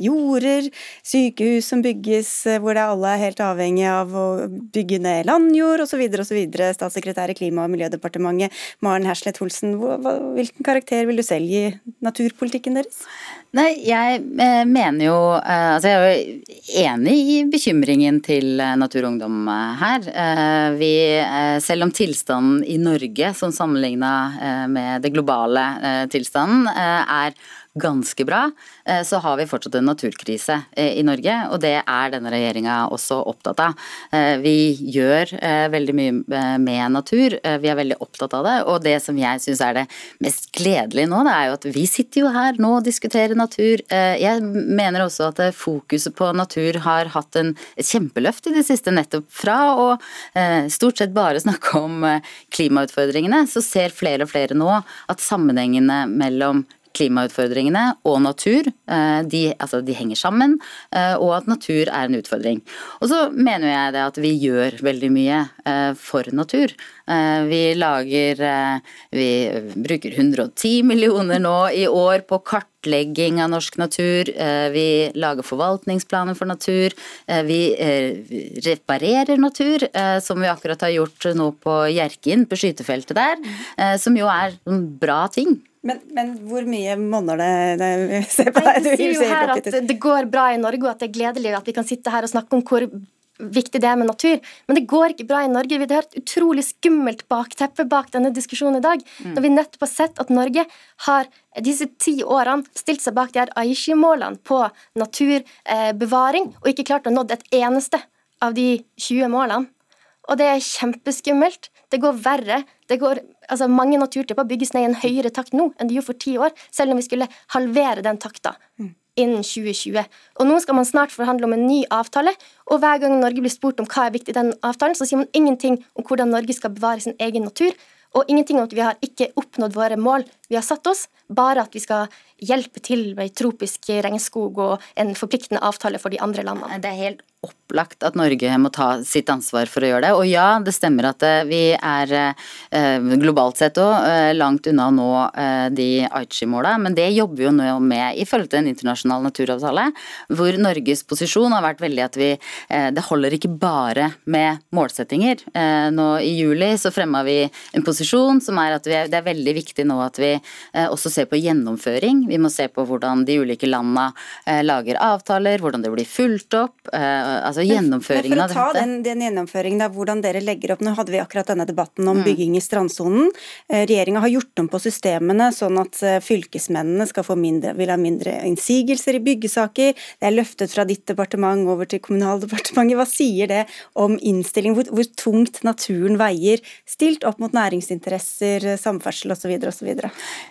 jorder, sykehus som bygges eh, hvor det alle er helt avhengig av å bygge ned landjord osv. osv. Statssekretær i Klima- og miljødepartementet Maren Herslet Holsen, hvilken karakter vil du selv gi naturpolitikken deres? Nei, jeg eh, mener jo Altså, jeg er jo enig i bekymringen til Natur her. Vi, selv om tilstanden i Norge, som sammenligna med det globale tilstanden eh, er ganske bra, eh, så har vi fortsatt en naturkrise i Norge. Og det er denne regjeringa også opptatt av. Vi gjør veldig mye med natur, vi er veldig opptatt av det. Og det som jeg syns er det mest gledelige nå, det er jo at vi sitter jo her nå og diskuterer natur. Jeg mener også at fokuset på natur har hatt en, kjempeløft i det siste, nettopp fra å stort sett bare snakke om klimautfordringene, så ser flere og flere nå at sammenhengene mellom klimautfordringene og natur eh, de, altså de, henger sammen, eh, og at natur er en utfordring. Og så mener jeg det at vi gjør veldig mye eh, for natur. Vi lager Vi bruker 110 millioner nå i år på kartlegging av norsk natur. Vi lager forvaltningsplaner for natur. Vi reparerer natur, som vi akkurat har gjort nå på Hjerkinn, på skytefeltet der. Som jo er bra ting. Men, men, hvor mye monner det, det Se på deg, du sier jo her at det går bra i Norge, og at det er gledelig at vi kan sitte her og snakke om hvor viktig det er med natur. Men det går ikke bra i Norge. Vi har et utrolig skummelt bakteppe bak denne diskusjonen i dag. Mm. Når vi nettopp har sett at Norge har disse ti årene stilt seg bak de her Aichi-målene på naturbevaring, og ikke klart å nå et eneste av de 20 målene. Og det er kjempeskummelt. Det går verre. Det går, altså mange naturtyper bygges ned i en høyere takt nå enn de gjorde for ti år, selv om vi skulle halvere den takta. Mm innen 2020. Og Nå skal man snart forhandle om en ny avtale, og hver gang Norge blir spurt om hva er viktig i den avtalen, så sier man ingenting om hvordan Norge skal bevare sin egen natur, og ingenting om at vi har ikke oppnådd våre mål vi har satt oss, bare at vi skal hjelpe til med tropisk regnskog og en forpliktende avtale for de andre landene. Det er helt opplagt at Norge må ta sitt ansvar for å gjøre det. Og ja, det stemmer at eh, vi er eh, globalt sett òg eh, langt unna å nå de Aichi-måla, men det jobber jo nå med i forhold til en internasjonal naturavtale, hvor Norges posisjon har vært veldig at vi Det holder ikke bare med målsettinger. Nå i juli så fremma vi en posisjon som er at vi, det er veldig viktig nå at vi også ser på gjennomføring. Vi må se på hvordan de ulike landene lager avtaler, hvordan det blir fulgt opp altså gjennomføringen av dette. For å ta den, den, gjennomføringen av hvordan dere legger opp, nå hadde vi akkurat denne debatten om mm. bygging i strandsonen. Eh, Regjeringa har gjort om på systemene sånn at eh, fylkesmennene skal få mindre, vil ha mindre innsigelser i byggesaker. Det er løftet fra ditt departement over til Kommunaldepartementet. Hva sier det om innstilling, hvor, hvor tungt naturen veier, stilt opp mot næringsinteresser, samferdsel osv. osv.?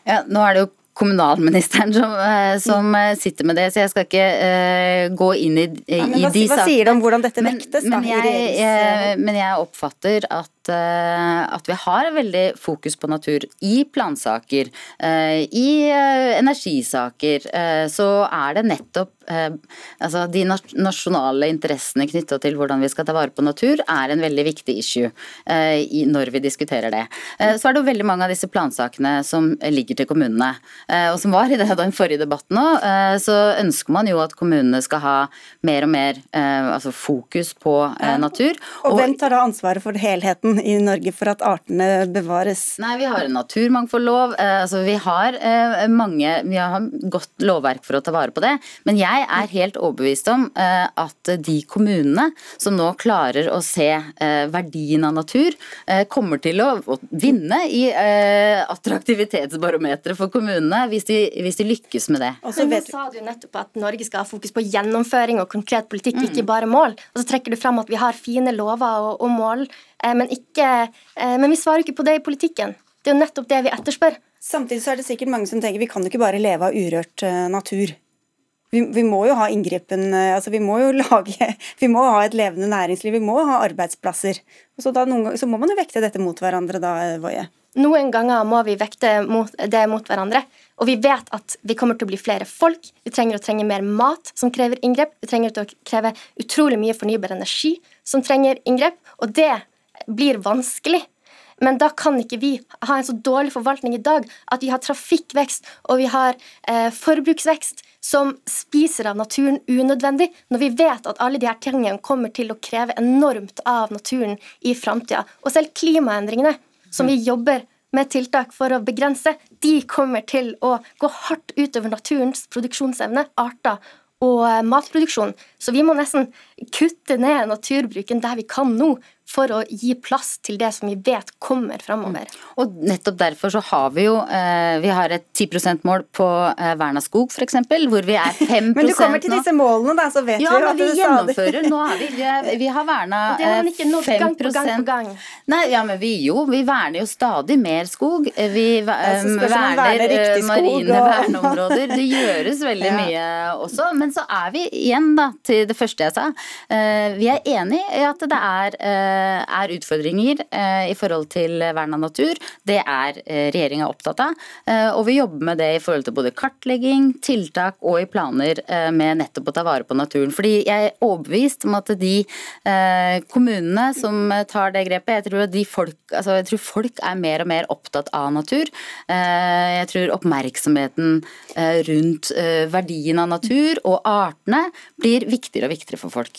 Ja, nå er det jo kommunalministeren som, eh, som, eh, sitter med det, så jeg skal ikke uh, gå inn i, i, ja, hva, de sakene. Hva sier det om hvordan dette vektes? Men, men, jeg, jeg, men jeg oppfatter at Eh, at, vi har veldig fokus på natur i plansaker. Eh, I eh, energisaker så er det nettopp altså De nasjonale interessene knytta til hvordan vi skal ta vare på natur, er en veldig viktig issue når vi diskuterer det. Så er det jo veldig mange av disse plansakene som ligger til kommunene. Og som var i den forrige debatten òg, så ønsker man jo at kommunene skal ha mer og mer altså fokus på natur. Og, og hvem tar da ansvaret for helheten? i Norge for at artene bevares? Nei, Vi har en naturmangfoldlov. Eh, altså vi har eh, mange Vi har godt lovverk for å ta vare på det. Men jeg er helt overbevist om eh, at de kommunene som nå klarer å se verdien av natur, kommer til å vinne i attraktivitetsbarometeret for kommunene hvis de, hvis de, lykkes med det. Og så sa du nettopp at Norge skal ha fokus på gjennomføring og konkret politikk, mm. ikke bare mål. Og så trekker du fram at vi har fine lover og, og mål men, ikke, eh, men vi svarer ikke på det i politikken. Det er jo nettopp det vi etterspør. Samtidig så er det sikkert mange som tenker vi kan jo ikke bare leve av urørt eh, natur. Vi, vi må jo ha inngripen altså Vi må jo lage Vi må ha et levende næringsliv, vi må ha arbeidsplasser. Så, da, ganger, så må man jo vekte dette mot hverandre da, Woie. Noen ganger må vi vekte mot, det mot hverandre. Og vi vet at vi kommer til å bli flere folk. Vi trenger å trenge mer mat som krever inngrep. Vi trenger å kreve utrolig mye fornybar energi som trenger inngrep. Og det blir vanskelig. Men da kan ikke vi ha en så dårlig forvaltning i dag at vi har trafikkvekst og vi har eh, forbruksvekst som spiser av naturen unødvendig, når vi vet at alle de her tingene kommer til å kreve enormt av naturen i framtida. Og selv klimaendringene, som vi jobber med tiltak for å begrense, de kommer til å gå hardt utover naturens produksjonsevne, arter og eh, matproduksjon. Så vi må nesten kutte ned naturbruken der vi kan nå, for å gi plass til det som vi vet kommer framover. Mm. Og nettopp derfor så har vi jo eh, vi har et 10 %-mål på eh, vern av skog f.eks., hvor vi er 5% Men du kommer til disse målene, da, så vet ja, vi jo at vi gjennomfører. Nå er vi, vi, vi har verna eh, 5 gang på gang på gang. Nei, ja, men vi jo, vi verner jo stadig mer skog. Vi eh, verner eh, marine og... verneområder. Det gjøres veldig ja. mye også. Men så er vi igjen da til det første jeg sa. Eh, vi er enig i at det er Eh, er utfordringer eh, i forhold til vern av natur. Det er regjeringa opptatt av. Og vi jobber med det i forhold til både kartlegging, tiltak og i planer med nettopp å ta vare på naturen. Fordi jeg er overbevist om at de kommunene som tar det grepet, jeg tror, folk, altså jeg tror folk er mer og mer opptatt av natur. Jeg tror oppmerksomheten rundt verdien av natur og artene blir viktigere og viktigere for folk.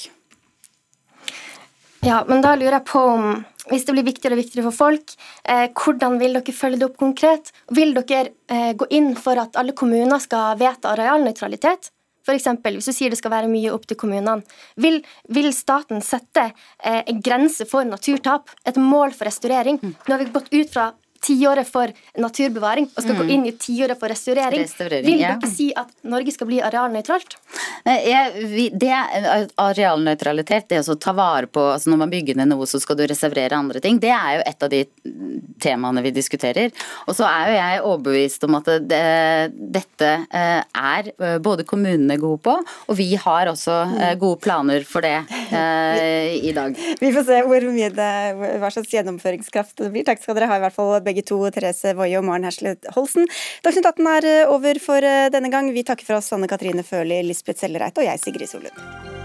Ja, men da lurer jeg på om hvis det blir viktigere og viktigere for folk, eh, hvordan vil dere følge det opp konkret? Vil dere eh, gå inn for at alle kommuner skal vedta arealnøytralitet? F.eks. hvis du sier det skal være mye opp til kommunene. Vil, vil staten sette eh, en grense for naturtap? Et mål for restaurering? Nå har vi gått ut fra tiåret for naturbevaring og skal Mm. gå inn i tiåret for restaurering. Restaurering, Vil ja. dere si at Norge skal bli arealnøytralt? Det er arealnøytralitet, det å ta vare på altså Når man bygger ned noe, så skal du reservere andre ting. Det er jo et av de temaene vi diskuterer. Og så er jo jeg overbevist om at det, dette eh, er eh, både kommunene gode på, og vi har også eh, gode planer for det eh, i dag. Vi får se hvor mye det, hva slags gjennomføringskraft det blir. Takk skal dere ha, i hvert fall begge to, Therese Woie og Maren Hersle Holsen. Dagsnytt 18 er eh, over for eh, denne gang. Vi takker for oss, Anne Katrine Førli, Lisbeth Sellereite og jeg, Sigrid Solund.